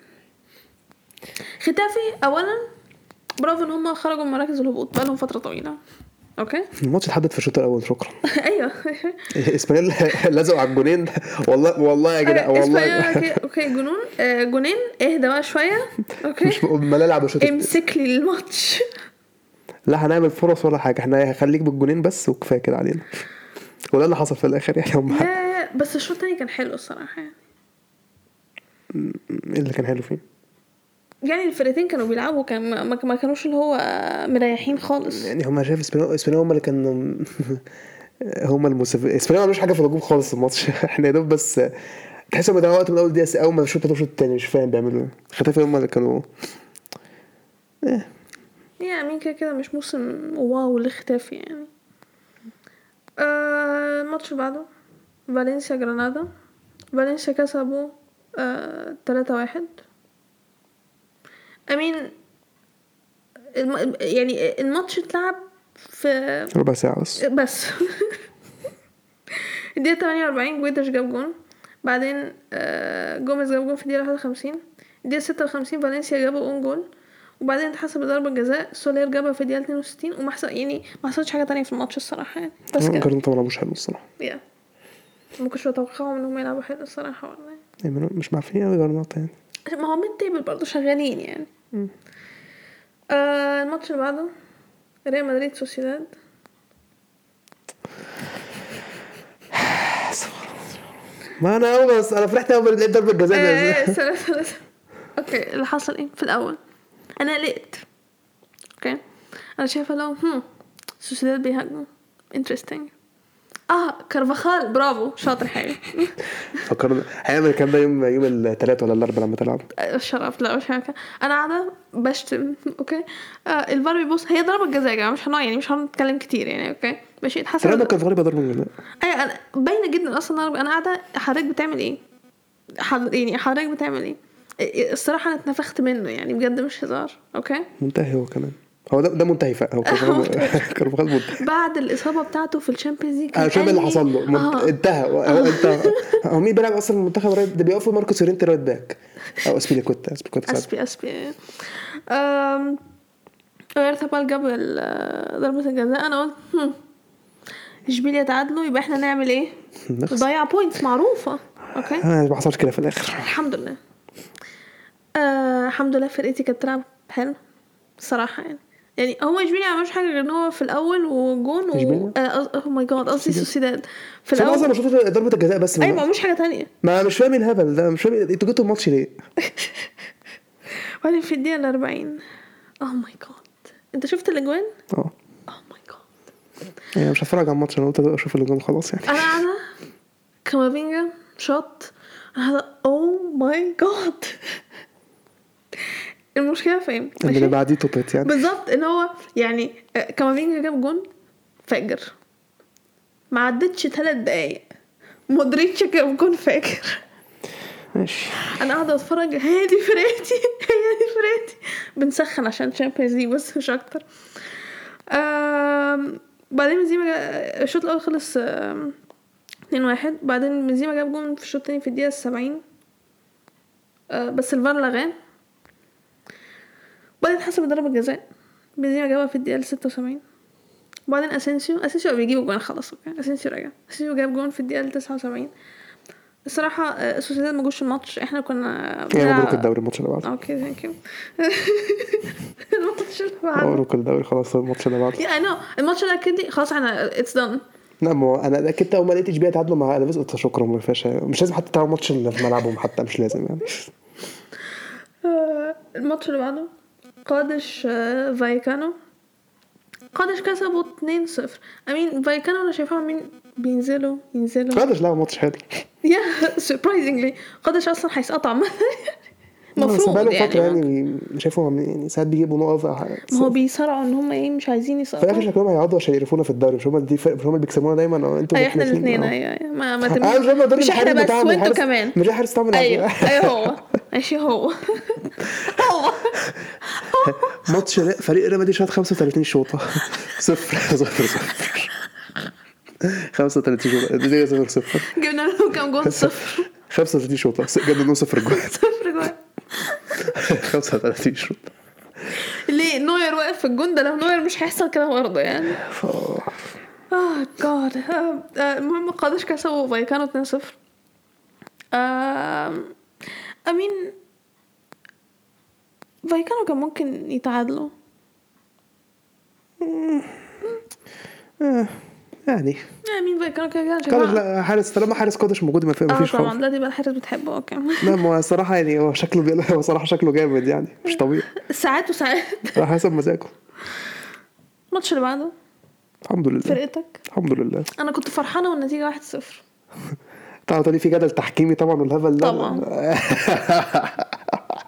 ختافي أولا برافو إن هما خرجوا من مراكز الهبوط بقالهم فترة طويلة. okay؟ الماتش اتحدد في الشوط الأول شكرا. أيوه. اسبانيول لزقوا على الجونين. والله والله يا جدع اسبانيول والله. okay جون آه جونين اهدى بقى شوية. okay؟ مش ما نلعب الشوط. امسك لي الماتش. لا هنعمل فرص ولا حاجة. إحنا هخليك بالجونين بس وكفاية كده علينا. وده اللي حصل في الآخر يعني. هم بس الشوط التاني كان حلو الصراحة يعني. إيه اللي كان حلو فيه؟ يعني الفرقتين كانوا بيلعبوا كان ما, كانوش اللي هو مريحين خالص. يعني هم شايف اسبانيول اسبانيول هم اللي كانوا هم المسافر اسبانيول ما عملوش حاجة في الهجوم خالص الماتش. إحنا يا دوب بس تحس هم ضيعوا وقت من أول دقيقة أول ما الشوط الشوط التاني مش فاهم بيعملوا إيه. ختافي هم اللي كانوا يعني مين كده كده مش موسم wow لختافي يعني. آه الماتش اللي بعده فالنسيا جرانادا. فالنسيا كسبوا آه تلاتة واحد. امين الم... يعني الماتش اتلعب في ربع ساعة بس. بس. الدقيقة 48 جويديش جاب جون. بعدين آه، جوميز جاب جون في الدقيقة 51 الدقيقة 56 فالنسيا جابوا own goal وبعدين اتحسب ضربة جزاء سولير جابها في الدقيقة 62 وما حصل يعني ما حصلش حاجة تانية في الماتش الصراحة يعني. بس كده جرناطة ما لعبوش حلو الصراحة. yeah ما كنتش متوقعهم إنهم يلعبوا حلو الصراحة والله. يعني مش معفنين قوي جرناطة يعني. ما هو mid table برضه شغالين يعني. آه الماتش اللي بعده ريال مدريد سوسيداد. ما أنا أول بس أنا فرحت أول لقيت ضربة جزاء سنة سنة. okay اللي حصل إيه؟ في الأول. أنا قلقت okay. أنا شايفة لو هم سوسيداد بيهاجموا. interesting آه كارفاخال. برافو. شاطر حلو. فكرنا. هيعمل الكلام ده يوم يوم الثلاث ولا الاربعاء لما تلعب الشرف لا مش هكا أنا قاعدة بشتم okay. آه الفار بيبص هي ضربة جزاء يا جماعة مش هنقعد يعني مش هنتكلم كتير يعني okay. ماشي اتحسب الكلام ده كان في ضربه جزاء أيوه أنا باينة جدا أصلا أنا أنا قاعدة حضرتك بتعمل إيه؟ حضر يعني حضرتك بتعمل إيه الصراحة أنا اتنفخت منه يعني بجد مش هزار. okay. منتهي هو كمان. هو ده ده منتهي فعلا. هو كارفاخال منتهي. بعد الإصابة بتاعته في ال Champions League أنا فاهم إيه اللي حصل له. منت... آه. انتهى. هو انت هو مين بيلعب أصلا في المنتخب right ده بيقفوا ماركوس يورينتي right back أو اسبيليكوتا اسبيليكوتا ساعات. اسبي اسبي um... ارتبال جاب ضربة الجزاء. أنا قلت إشبيليا تعادلوا يبقى إحنا نعمل إيه؟ نضيع points معروفة. okay؟ آه، ما حصلش كده في الآخر. الحمد لله. آه الحمد لله فرقتي كانت بتلعب حلو الصراحة يعني. يعني هو اشبيليا ما عملش حاجة غير إن هو في الأول وجون و؟ oh my God قصدي سوسيداد. في أنا أصلا الأول. ما شفتش ضربة الجزاء بس أيوه ما عملوش حاجة تانية. ما مش فاهم إيه الهبل ده مش فاهم أنتوا جبتوا الماتش ليه؟ وبعدين في الدقيقة الأربعين. oh my God أنت شفت الأجوان؟ آه. oh my God يعني مش هتفرج على الماتش أنا قلت أشوف اللي جون خلاص يعني. أنا قاعدة. كامافينجا shoot. أنا قاعدة oh my God المشكلة فين؟ اللي بعديه to be it يعني. بالظبط إن هو يعني آه، كامافينجا جاب جون فاجر. ما عدتش ثلاث دقايق. مودريتش جاب جون فاجر. ماشي. أنا قاعدة اتفرج هي دي فرقتي هي دي فرقتي. بنسخن عشان Champions League بس مش أكتر. بعدين بنزيما الشوط الأول خلص um، 2 واحد. بعدين بنزيما جاب جون في الشوط التاني في الدقيقة السبعين. آه، بس الفار لغاه بعدين اتحسب ضربة جزاء. بنزيما جابها في الدقيقة ستة وسبعين. وبعدين أسينسيو أسينسيو بيجيب جون خلاص أسينسيو رجع أسينسيو جاب جون في الدقيقة تسعة وسبعين. الصراحة آه، سوسيداد ما جوش الماتش. إحنا كنا بنلعب- مبروك الدوري الماتش اللي بعده. okay thank you الماتش اللي بعده. مبروك الدوري خلاص الماتش اللي بعده. you know الماتش ده كده خلاص إحنا it's done لا ما هو أنا اكدت اول ما لقيت اشبيليا تعادلوا مع الافيس قلت شكرا ما فيهاش مش لازم حتى تلعب ماتش اللي في ملعبهم حتى مش لازم يعني. آه، الماتش اللي بعده. قادش آه، فايكانو؟ قادش كسبوا 2-0 I mean فايكانو أنا شايفاهم مين؟ بينزلوا ينزلوا قادش لعب ماتش حلو يا سربرايزنجلي قادش أصلا هيسقط عامة. بس المفروض بقاله يعني, فترة يعني شايفهم يعني ساعات بيجيبوا نقط. ما هو بيصارعوا إن هم إيه مش عايزين في الآخر يسقطوا شكلهم هيقعدوا عشان يقرفونا في الدوري. مش هم اللي مش هم اللي بيكسبونا دايما. أنتوا اي إحنا. الاثنين. أيوه أيوة. ما ما أنا مش إحنا بس وأنتوا كمان. مش الحارس بتاعهم أيوه أيوه هو. ماشي هو؟ هو ماتش فريق ريال مدريد شاط 35 شوطة. صفر. صفر صفر. 35 شوطة. النتيجة صفر صفر. جبنا لهم كام جول؟ صفر. 35 شوطة. جبنا لهم صفر جول. صفر جول. 35 شوطة. ليه؟ نوير واقف في الجون ده لو نوير مش هيحصل كده برضه يعني. oh God المهم قادش كسبوا فايكانو 2-0 um، I mean فايكانو كان ممكن يتعادلوا. آه، يعني. I mean فايكانو كده كده حارس طالما حارس قادش موجود ما آه فيش طبعا. خوف دلوقتي بقى الحارس بتحبه. okay. لا ما هو الصراحة يعني هو شكله بي... هو صراحة شكله جامد يعني مش طبيعي. ساعات وساعات. على حسب مزاجه. الماتش اللي بعده. الحمد لله. فرقتك. الحمد لله. أنا كنت فرحانة والنتيجة 1-0 طبعا تقولي في جدل تحكيمي طبعا والهبل ده؟ طبعا.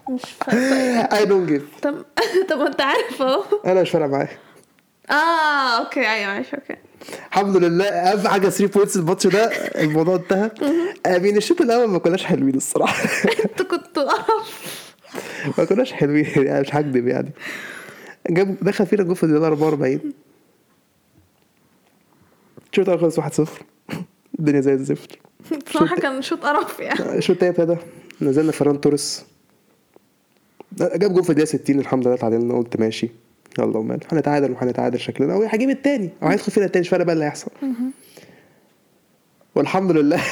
مش فاهمة. I don't give طب طب انت عارف اهو. أنا مش فارقة معايا. آه okay أيوه ماشي okay. الحمد لله. أهم حاجة 3 points الماتش ده الموضوع انتهى. I mean الشوط الأول ما كناش حلوين الصراحة. انت كنت ما كناش حلوين يعني مش هكدب يعني. جاب دخل فينا جول في الدقيقة 44 الشوط الأول خلص 1-0 الدنيا زي الزفت. بصراحة كان شوط قرف يعني. الشوط التاني ابتدى نزلنا فران توريس. جاب جول في الدقيقة 60 الحمد لله تعادلنا قلت ماشي. يلا ومال. هنتعادل وهنتعادل شكلنا. أو هجيب التاني. أو هيدخل فينا التاني مش فارق بقى اللي هيحصل. والحمد لله.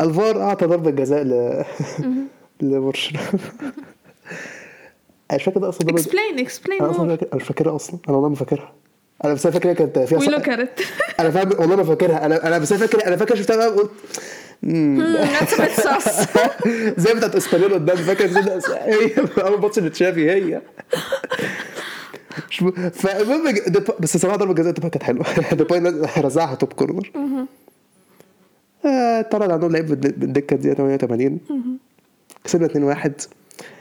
الفار أعطى ضربة جزاء ل لبرشلونة. أنا مش فاكر ده أصلا اكسبلين اكسبلين أنا مش فاكرها أصلا. أنا والله ما فاكرها. أنا بس أنا فاكر إن هي كانت فيها وي ص- look at أنا فاهم والله ما فاكرها. أنا أنا بس أنا فاكر أنا فاكر شفتها بقى قلت زي بتاعت إسبانيول قدام فاكر زي- هي أول ماتش اللي تشافي هي فالمهم بس صراحة ضربة جزاء ديباي كانت حلوة. ديباي رزعها top corner. آه، طرد عندهم لعيب بالد- بالدكة دي 88 كسبنا 2-1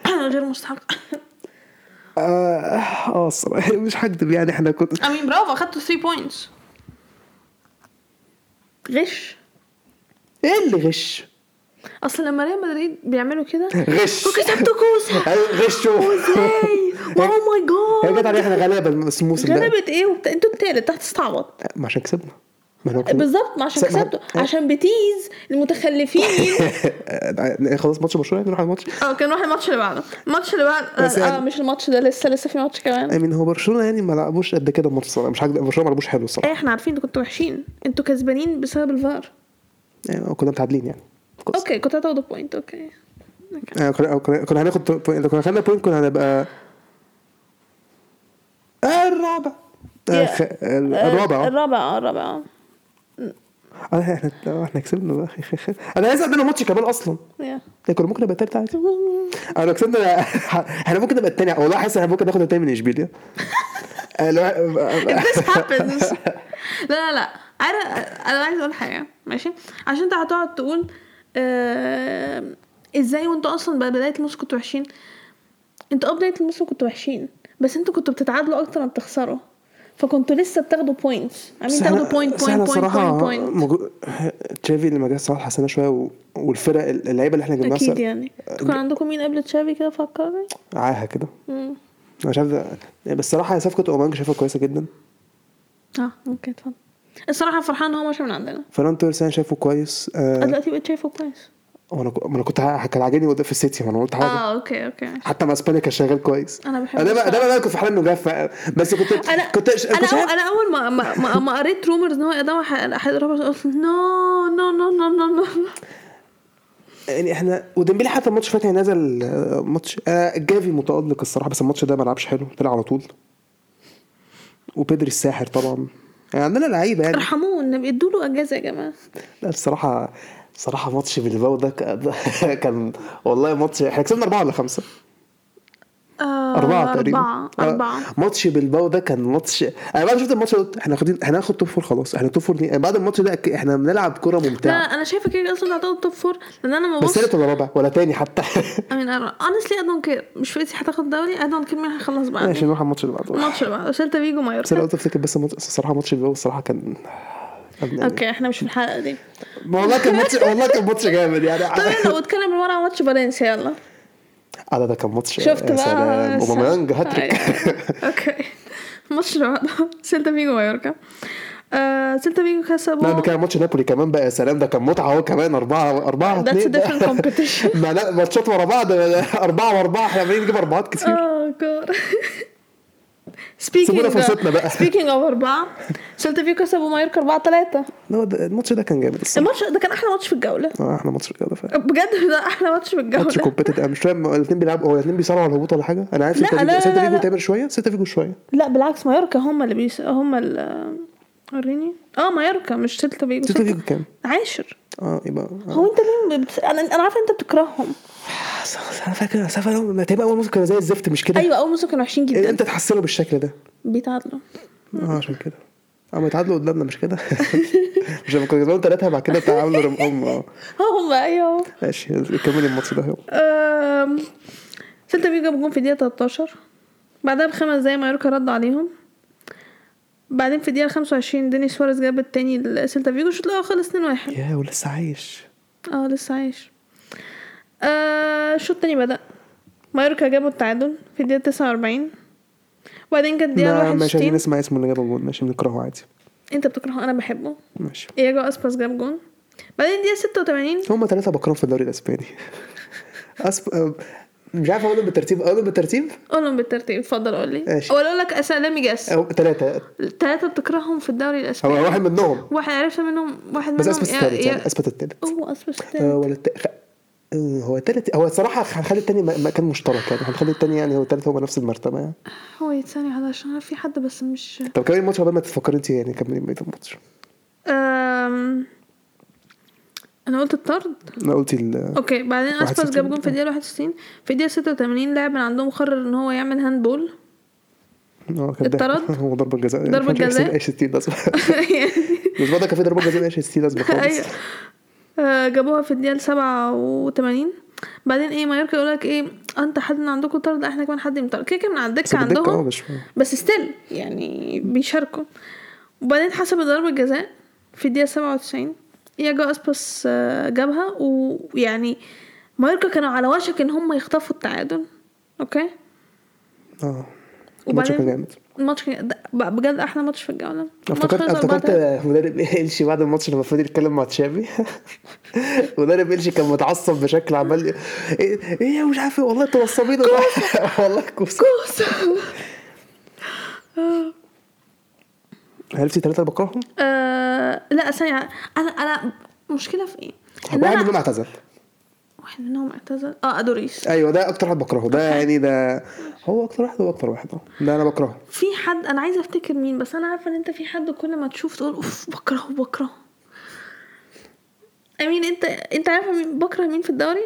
غير مستحق. آه الصراحه مش هكدب يعني إحنا كنت I mean برافو أخدتوا 3 points غش. إيه اللي غش؟ أصل لما ريال مدريد بيعملوا كده غش. وكسبتوا كوسه غشوا إزاي اوه ماي هي جت جاد علينا إحنا غلابة الموسم ده. غلبت إيه؟ وبت... أنتوا التالت تحت تستعبط ما عشان كسبنا. بالظبط ما عشان كسبتوا عشان بتيز المتخلفين. آه، خلاص ماتش برشلونة نروح على الماتش؟ آه كان نروح الماتش اللي بعده. الماتش اللي بعد بس آه يعني- مش الماتش ده لسه لسه في ماتش كمان. أمين هو برشلونة يعني ما لعبوش قد كده الماتش الصراحة مش برشلونة ما لعبوش حلو الصراحة. إيه إحنا عارفين أنتوا كنتوا وحشين. إنتوا كسبانين بسبب الفار. يعني كنا متعادلين يعني. okay كنت هتاخدوا point okay. آه، كنا كنا هناخد point لو كنا خدنا point كنا هنبقى آه، الرابع. آه، الرابع. آه. الرابع آه. الرابع آه آه، إحنا آه، إحنا كسبنا بقى. أنا عايز عندنا ماتش كمان أصلا. ده كنا ممكن نبقى التالت عادي. انا كسبنا إحنا ممكن نبقى التاني. والله حاسس إحنا ممكن ناخد التاني من اشبيليا آه، لا لا لا. أنا عايز أقول حاجة. ماشي؟ عشان أنت هتقعد تقول آه إزاي وانتوا أصلا بداية الموسم كنتوا وحشين؟ أنتوا آه بداية الموسم كنتوا وحشين بس أنتوا كنتوا بتتعادلوا أكتر ما بتخسروا. فكنتوا لسه بتاخدوا points عاملين تاخدوا point point point صراحة point point مجو... تشافي لما جه الصراحة حسنا شوية و... والفرق اللعيبة اللي إحنا جبناها أكيد يعني. تكون عندكم مين قبل تشافي كده فكرني عاهة كده. أنا شايف ده بس الصراحة صفقة أوباميانج شايفها كويسة جدا. آه ممكن اتفضل. الصراحة فرحان إن هو ماشي من عندنا. فران توريس أنا شايفه كويس أنا آه... دلوقتي بقيت شايفه كويس. وأنا ما أنا كنت كان عاجبني وده في السيتي ما أنا قلت حاجة آه okay okay. حتى مع إسبانيا كان شغال كويس. أنا بحب أنا بقى. ده بقى كنت في حالة إنه جاف بس كنت أنا كنت أنا كنت أول شايف أنا أول ما ما, ما, ما قريت rumors إن هو يقدم أحد قلت no no no no no no يعني إحنا وديمبلي حتى الماتش فات يعني نزل آه، ماتش آه جافي متألق الصراحة بس الماتش ده ما لعبش حلو طلع على طول. وبيدري الساحر طبعا. يعني عندنا لعيبة يعني. ارحمونا ادوا له أجازة يا جماعة. لا الصراحة صراحة ماتش بلباو ده كان- والله ماتش إحنا كسبنا أربعة ولا خمسة؟ آه أربعة تقريبا. أربعة. أربعة ماتش بلباو ده كان ماتش أنا بعد ما شفت الماتش قلت إحنا واخدين إحنا هناخد top four خلاص إحنا top four دي بعد الماتش ده إحنا بنلعب كرة لا ممتعة أنا شايفة كده أصلا هتاخد top four لأن أنا ما بس ببص تالت ولا رابع ولا تاني حتى. I mean honestly I don't care. مش فايتي هتاخد دوري I don't care مين هيخلص بعد ماشي نروح على الماتش اللي بعده. الماتش اللي بعده. سيلتا فيجو بس أنا مايوركا قلت أفتكر بس الصراحة ماتش بلباو الصراحة كان- أوكي إحنا مش في الحلقة دي. والله كان ماتش والله كان ماتش جامد يعني. طب يلا واتكلم بالمرة عن ماتش فالنسيا يلا. آه ده كان ماتش شفت بقى. أوباميانج هاتريك. أيوة. okay. الماتش اللي بعده سيلتا فيجو مايوركا. آه سيلتا فيجو لا ده كسبوا كان ماتش نابولي كمان بقى يا سلام ده كان متعة هو كمان أربعة أربعة That's a اتنين. different competition. ما لا ماتشات ورا بعض أربعة وأربعة إحنا عمالين نجيب أربعات كتير. آه جاد سيبونا فرصتنا بقى. سبيكينج اوف أربعة سيلتا فيجو كسبوا مايوركا 4 3 لا، ده- الماتش ده كان جامد الماتش ده كان أحلى ماتش في الجولة آه إحنا ماتش رجاله فعلا بجد ده أحلى ماتش في ماتش الجوله كومبيتيتيف أنا مش فاهم الاثنين بيلعبوا هو الاثنين بيصارعوا على الهبوط ولا حاجة أنا عارف سيلتا فيجو. تامر شوية سيلتا فيجو شوية لا بالعكس مايوركا هم اللي بيس هم وريني آه مايوركا مش سيلتا فيجو سيلتا فيجو كام؟ عاشر آه يبقى آه. هو أنت ليه. أنا أنا عارفة أنت بتكرههم أنا فاكر أنا فاكر ما تبقى أول موسم كانوا زي الزفت مش كده؟ أيوه أول موسم كانوا وحشين جدا. أنت تحسنوا بالشكل ده. بيتعادلوا. آه عشان كده. آه ما يتعادلوا قدامنا مش كده؟ مش لما كنا كسبانهم ثلاثة بعد كده تعادلوا رم- هم آه. هم أيوه. ماشي كملي الماتش ده اهو سيلتا فيجو جاب جون في الدقيقة 13 بعدها بخمس دقايق مايوركا رد عليهم. بعدين في الدقيقة 25 دينيس سواريز جاب التاني لسيلتا فيجو الشوط الأول خلص 2-1 يا ولسه عايش. آه لسه عايش. آه الشوط التاني بدأ. مايوركا جابوا التعادل في الدقيقة 49 وبعدين جت الدقيقة لا مش عايزين 61 نسمع اسمه اللي جاب الجول ماشي بنكرهه عادي. انت بتكرهه أنا بحبه. ماشي. إياجو اسباس جاب جون. بعدين الدقيقة 86 هم ثلاثة بكرههم في الدوري الإسباني. أسب... آه، مش عارف أقولهم بالترتيب. أقولهم بالترتيب؟ قولهم بالترتيب اتفضل قول لي. ماشي. ولا أقول لك أسامي جاس. ثلاثة الثلاثة بتكرههم في الدوري هو الاسباني واحد منهم. واحد عرفت منهم واحد بس منهم اثبت يا- الثالث يعني اثبت الثالث هو اسباس آه، الثالث آه، هو الثالث هو الصراحة هنخلي الثاني مكان مشترك يعني هنخلي الثاني يعني هو الثالث هو نفس المرتبة يعني. هو يتساني واحد عشان أنا في حد بس مش طب كملي الماتش قبل ما تفكري انت يعني كملي بقية الماتش. أم... أنا قلت الطرد؟ أنا قلتي ال... okay بعدين اسباس 61. جاب جون في الدقيقة 61 في الدقيقة 86 لاعب من عندهم قرر إن هو يعمل handball آه كان ده اتطرد؟ هو ضربة جزاء. ضربة جزاء؟ إيش 60 لازمة بس. بعد كان في ضربة جزاء إيش 60 لازمة خالص جابوها في الدقيقة 87 بعدين إيه مايوركا يقول لك إيه أنت حد من عندكم طرد؟ إحنا كمان حد من طرد كده كده من على آه عندهم مش بس steal يعني بيشاركوا. وبعدين حسب ضربة جزاء في الدقيقة 97 ياجو أسباس آه، جابها. ويعني مايوركا كانوا على وشك إن هم يخطفوا التعادل. okay؟ آه وبعدين الماتش كان بجد أحلى ماتش في الجولة. افتكرت افتكرت 4-3. مدرب إلشي بعد الماتش لما فضل يتكلم مع تشافي. مدرب إلشي كان متعصب بشكل عمال إيه إيه مش عارف إيه، والله أنتوا نصابين والله كوسه كوسه هل في ثلاثة بكرههم؟ آه لا ثانية. أنا أنا مشكلة في إيه؟ واحد منهم اعتزل. واحد منهم اعتزل. آه ادوريس أيوه ده أكتر واحد بكرهه. ده يعني ده هو أكتر واحد هو أكتر واحد. أه ده أنا بكرهه. في حد أنا عايزة أفتكر مين بس أنا عارفة إن أنت في حد كل ما تشوف تقول أوف بكرهه بكرهه. امين أنت أنت عارفة مين بكره مين في الدوري؟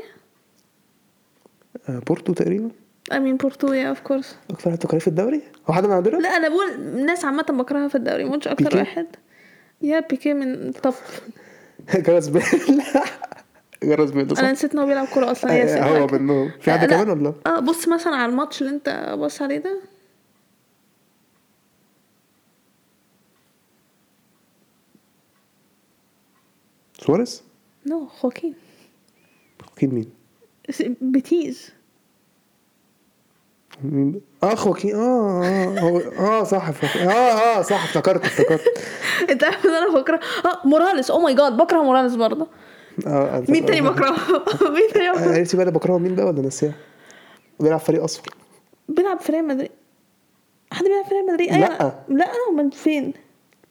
آه، بورتو تقريبا. امين بورتويا of course أكتر واحد بكرهه في الدوري؟ هو حد من عندنا؟ لا أنا بقول ناس عامة بكرهها في الدوري مش أكتر؟ واحد. يا بيكيه من طب جاريث بيل جاريث صح؟ أنا نسيت إن هو بيلعب كورة أصلا يا آه، هو منهم في حد. كمان ولا؟ آه بص مثلا على الماتش اللي أنت بص عليه ده سواريز؟ no خواكين أكيد مين؟ بيتيز مين آه خواكين آه آه هو آه صح. آه آه صح افتكرت افتكرت أنت عارف إن أنا بكره آه موراليس oh my God بكره موراليس برضه آه مين تاني بكرهه؟ مين تاني بكرهه؟ عرفتي بقى أنا بكرهه مين بقى ولا ناسيه؟ بيلعب فريق أصفر. بيلعب في ريال مدريد. حد بيلعب في ريال مدريد؟ لا. لا من فين؟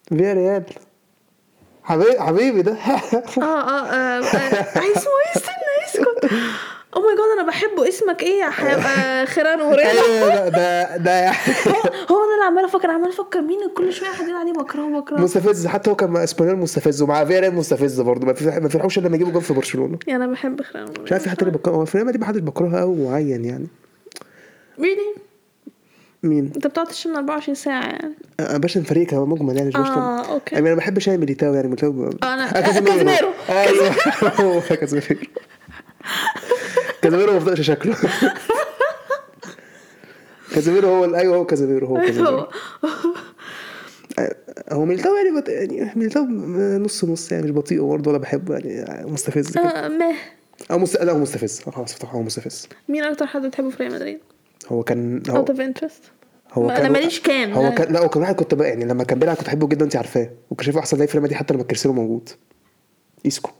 فيا ريال حبيبي حبيبي ده. آه آه آه، آه، اسمه إيه؟ استنى اسكت. oh my God أنا بحبه. اسمك إيه يا ح- آه، خيرارد أيوه ده ده يعني هو هو ده اللي عمال أفكر عمال أفكر مين كل شوية حد يقول عليه؟ بكرهه بكرهه مستفز حتى هو كان مع اسبانيول مستفز ومع فيا ريال مستفز برضه. ما في ما فرحوش لما يجيبوا جول في برشلونة. يعني أنا بحب خيرارد وريال مش عارف في حد اللي بكرهه. هو في ريال مدريد ما حدش بكرهه قوي معين يعني. really مين؟ أنت بتقعد تشتم 24 ساعة يعني. آه، باشا الفريق كان مجمل يعني مش آه okay. يعني أنا بحب شاي ميليتاو يعني ميليتاو. أنا- آه، كازيميرو. كازيميرو. أيوه. هو كازيميرو. كازيميرو ما بفضلش شكله. كازيميرو هو أيوه هو كازيميرو هو كازيميرو. هو هو ميليتاو يعني بط... يعني ميليتاو نص نص يعني مش بطيء برضه ولا بحبه يعني مستفز كده. آه، مه. أو مست... لا هو مستفز. آه، خلاص هو مستفز. مين أكتر حد بتحبه في ريال مدريد؟ هو كان هو out of interest هو أنا ماليش كان هو كان لا هو كان واحد كنت بقى يعني لما كان بيلعب كنت بحبه جدا أنت عارفاه. وكان شايفه أحسن لعيب في ريال مدريد حتى لما كريستيانو موجود. إيسكو.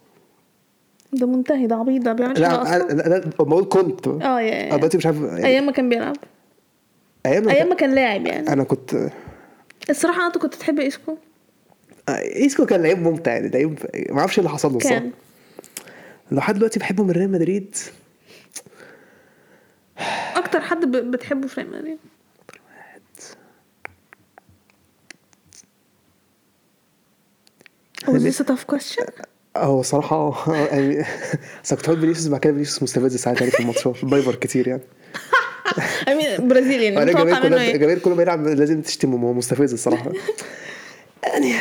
ده منتهي ده عبيط ده بيعمل لا أصلا. لا لا بقول كنت. آه yeah دلوقتي مش عارف يعني أيام ما كان بيلعب. أيام أيام ما كان لاعب يعني. أنا كنت الصراحة أنت كنت تحب إيسكو آه، إيسكو كان لعيب ممتع يعني لعيب ما أعرفش إيه اللي حصل له الصراحة. لحد دلوقتي بحبه من ريال مدريد. أكتر حد بتحبه في ريال مدريد؟ Was this a tough question? هو صراحة آه يعني بس كنت بحب فينيسيوس بعد كده فينيسيوس مستفز ساعات يعني في الماتشات بايفر كتير يعني. Mean برازيلي يعني الجماهير منه كلها إيه؟ الجماهير كله بيلعب لازم تشتمه هو مستفز الصراحة. يعني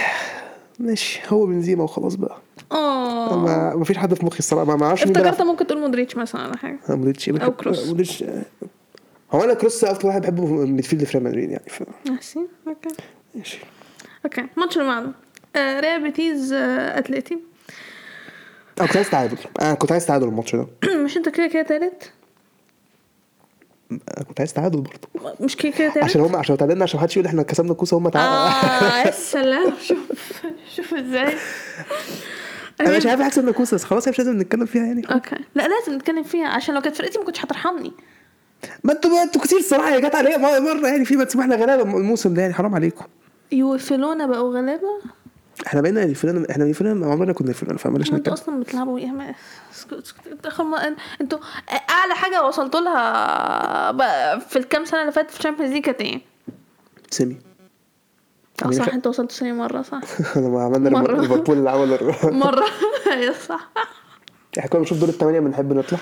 ماشي هو بنزيما وخلاص بقى. آه. ما ما فيش حد في مخي الصراحة ما ما أعرفش افتكرت ممكن تقول مودريتش مثلا ولا حاجة. مودريتش. إيه؟ أو كروس. مودريتش هو أنا كروس أكتر واحد بحبه midfield في ريال مدريد يعني ف ماشي okay ماشي. okay الماتش اللي بعده آه، ريال بيتيز آه، اتلتي أنا كنت عايز تعادل. أنا كنت عايز تعادل الماتش ده. مش انت كده كده تالت؟ كنت عايز تعادل برضه. مش كده كده تالت؟ عشان هم عشان تعادلنا عشان محدش يقول إحنا كسبنا الكوسة هم تعادلوا. آه يا سلام. شوف شوف إزاي. أنا مش عارف احسب الكوسة. بس خلاص هي مش لازم نتكلم فيها يعني. أوكي. لا لازم نتكلم فيها. عشان لو كانت فرقتي ما كنتش هترحمني. ما أنتوا أنتوا كتير الصراحه جت عليا مرة يعني. في ما تسيبوا إحنا غلابة الموسم ده يعني. حرام عليكم. يوفلونا بقوا غلابة؟ إحنا بقينا الفلان إحنا الفلان عمرنا كنا الفلان فمالناش أنتوا نتكلم أصلا بتلعبوا إيه ما اسكت اسكت أنتوا أعلى حاجة وصلتوا لها في الكام سنة اللي فاتت في ال Champions League كانت إيه؟ semi آه صح انت وصلت سنة مرة صح لما عملنا. ليفربول اللي عمل مرة أيوه صح إحنا كنا بنشوف دور الثمانيه بنحب نطلع.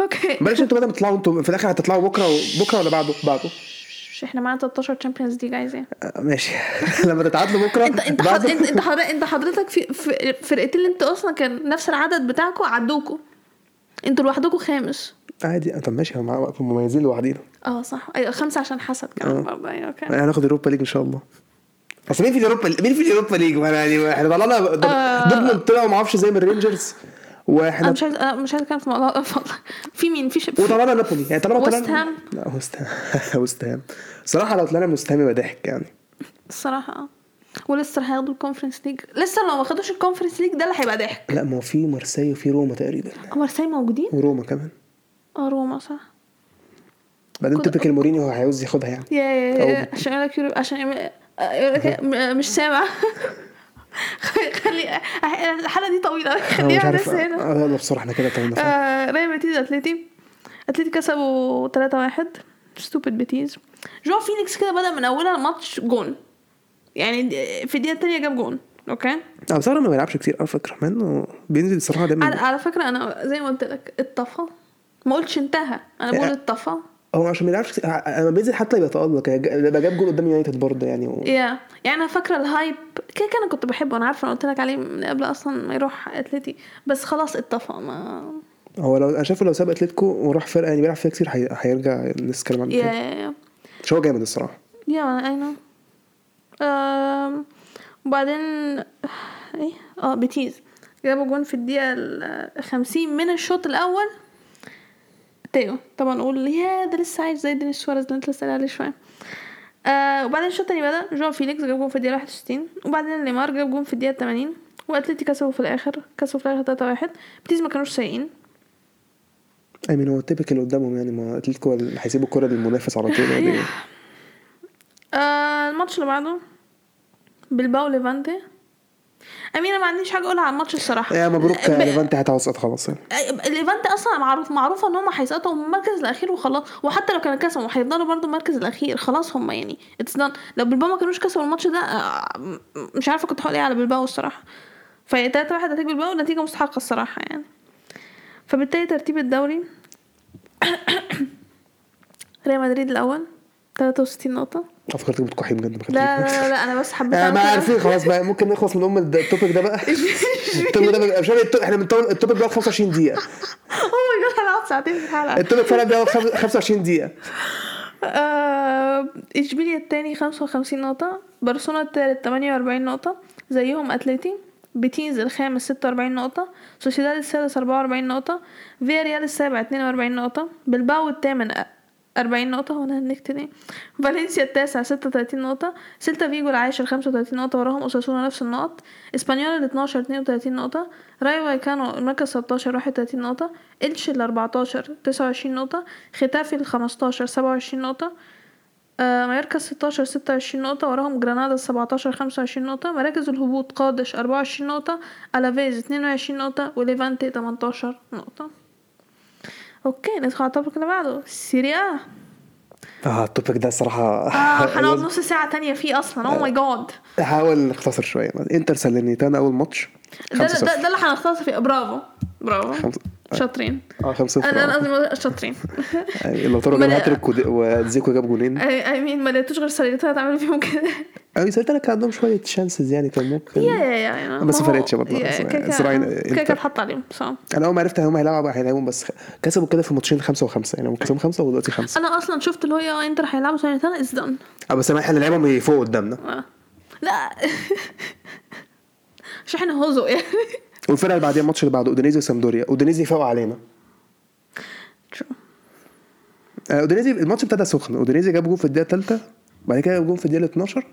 okay بلاش أنتوا بدل ما تطلعوا أنتوا في الآخر هتطلعوا بكرة. بكرة ولا بعده؟ بعده مش إحنا معانا 13 Champions League عايز إيه؟ آه، ماشي. لما تتعادلوا بكرة انت انت حض... بعده- انت انت حضرتك انت حضرتك في فرقتين اللي أنتوا أصلا كان نفس العدد بتاعكم عدوكوا أنتوا لوحدكم خامس. عادي. طب ماشي مع مميزين لوحدينا آه صح. أيوه خمسة عشان حسد كمان برضه أيوه أوكي هناخد اوروبا ليج إن شاء الله. اصل مين في الاوروبا مين في الاوروبا ليج ما يعني إحنا طلعنا آه. دورتموند طلعوا ما أعرفش زي من الرينجرز وإحنا مش عايز أنا مش عايز أتكلم في الموضوع ده في مين؟ في ش... في- وطلعنا نابولي يعني طالما طلعنا هام. لا ويست هام. ويست هام. صراحة لو طلعنا من ويست هام يبقى ضحك يعني. الصراحه آه. ولسه هياخدوا ال Conference League لسه لو ما خدوش ال Conference League ده اللي هيبقى ضحك. لا ما هو في مارسيليا وفي روما تقريبا. هو مارسيليا موجودين؟ وروما كمان. آه روما صح. بعدين كنت- تبقى مورينيو هو عاوز ياخدها يعني. يا يا عشان يقول لك عشان يقول لك م- مش سامع. خلي الحلقة دي طويلة. خليها بس هنا. يلا بسرعة إحنا كده طولنا. آه، ريال بيتيز اتلتي اتلتي كسبوا 3-1 ستوبد بيتيز جو فينيكس كده بدأ من أولها الماتش جون. يعني في الدقيقة الثانية جاب جون. أوكي؟ آه بصراحه ما بيلعبش كتير على فكرة. مع إنه بينزل الصراحة على, دايما. على فكرة أنا زي ما قلت لك اتطفى ما قلتش انتهى. أنا بقول آه. هو عشان ما بيلعبش كتير. لما بينزل حتى يتألق يعني يبقى جاب جول قدام يونايتد برضه يعني و... yeah يعني أنا فاكرة ال hype كده كده أنا كنت بحبه. أنا عارفة أنا قلت لك عليه من قبل أصلا ما يروح أتلتي. بس خلاص اتطفى ما هو لو أنا شايفه لو ساب أتلتيكو وراح فرقة يعني بيلعب فيها كتير هي... هيرجع نتكلم عنه. yeah مش هو جامد الصراحة. yeah I know وبعدين إيه؟ آه بيتيز. جابوا جون في الدقيقة الخمسين من الشوط الأول. تيو طبعا نقول يا ده لسه عايش زي دينيس سواريز اللي انت لسه عليه شوية. آه وبعدين الشوط التاني بدأ جواو فيليكس جاب جون في الدقيقة 61 وبعدين ليمار جاب جون في الدقيقة 80 وأتلتي كسبوا في الآخر. كسبوا في الآخر 3 1 بيتيز ما كانوش سيئين. I mean هو ال typical قدامهم يعني ما أتلتيكو اللي هيسيبوا الكرة للمنافس على طول. يعني آه الماتش اللي بعده بلباو ليفانتي. I mean أنا ما عنديش حاجة أقولها على الماتش الصراحة. يا مبروك ب- هتوسط خلاص يعني. ليفانتي أصلا معروف معروفه إن هم هيسقطوا من المركز الأخير وخلاص. وحتى لو كانوا كسبوا هيفضلوا برضو المركز الأخير خلاص هم يعني it's done لو بلباو ما كانوش كسبوا الماتش ده آه، مش عارفة كنت هقول إيه على بلباو الصراحة. فهي 3 1 نتيجه بلباو نتيجة مستحقة الصراحة يعني. فبالتالي ترتيب الدوري. ريال مدريد الأول 63 نقطة. فكرتك بتكحي بجد لا لا لا, أنا بس حبيت آه، ما. عارفين خلاص بقى ممكن نخلص من ام ال topic ده بقى. ال topic ده بقى- مش إحنا بنطول ال topic بيقعد 25 دقيقة. Oh my God هنقعد ساعتين في الحلقة. ال topic فعلا بيقعد خم- 25 دقيقة. آه، اشبيليا التاني؟ خمسة وخمسين نقطة. برشلونة التالت تمانية وأربعين نقطة. زيهم أتليتي. بيتيز الخامس ستة وأربعين نقطة. سوسيداد السادس أربعة وأربعين نقطة. فياريال السابع اتنين وأربعين نقطة. بلباو الثامن أربعين نقطة وأنا هنكت دي فالنسيا التاسع ستة وتلاتين نقطة. سيلتا فيجو العاشر خمسة وتلاتين نقطة. وراهم أوساسونا نفس النقط. اسبانيول الاتناشر اتنين وتلاتين نقطة. رايو فايكانو المركز ستاشر واحد وتلاتين نقطة. إلش الأربعتاشر تسعة وعشرين نقطة. ختافي الخمستاشر سبعة وعشرين نقطة. آه، مايوركا 16 26 نقطة. وراهم جرانادا 17 25 نقطة. مراكز الهبوط قادش 24 نقطة. ألافيز 22 نقطة. وليفانتي 18 نقطة. Okay ندخل على ال topic اللي بعده. سيري آ. آه ال topic ده الصراحة آه هنقعد نص ساعة تانية فيه أصلا. Oh my God هحاول نختصر شوية. انتر ساليرنيتانا أول ماتش. ده 5-0 ده, ده اللي هنختصر فيه. برافو. برافو. خمسة- شاطرين. آه 5 أنا أنا 0 قصدي شاطرين. لو طاروا جاب هاتريك وزيكو جاب جولين اي مين ما لقيتوش غير سليتها تعمل فيهم كده. أو سلتنا كان عندهم شوية شانسز يعني كان ممكن. يا يا يا بس هو- فرقتش برضه. كده. كده اتحط عليهم أنا أول ما عرفت هم هيلعبوا هيلعبوا بس كسبوا كده في ماتشين خمسة وخمسة يعني هم كسبوا خمسة ودلوقتي خمسة. أنا أصلا شفت اللي هو يا إنتر هيلعبوا سنتين از دون آه بس إحنا لعبهم فوق قدامنا. لا. مش إحنا هزو يعني والفرقة اللي بعديها الماتش اللي بعده أودينيزي وسامبدوريا. أودينيزي فاقوا علينا. True. آه، أودينيزي الماتش ابتدى سخن. أودينيزي جاب جون في الدقيقة الثالثة بعد كده جاب جون في الدقيقة 12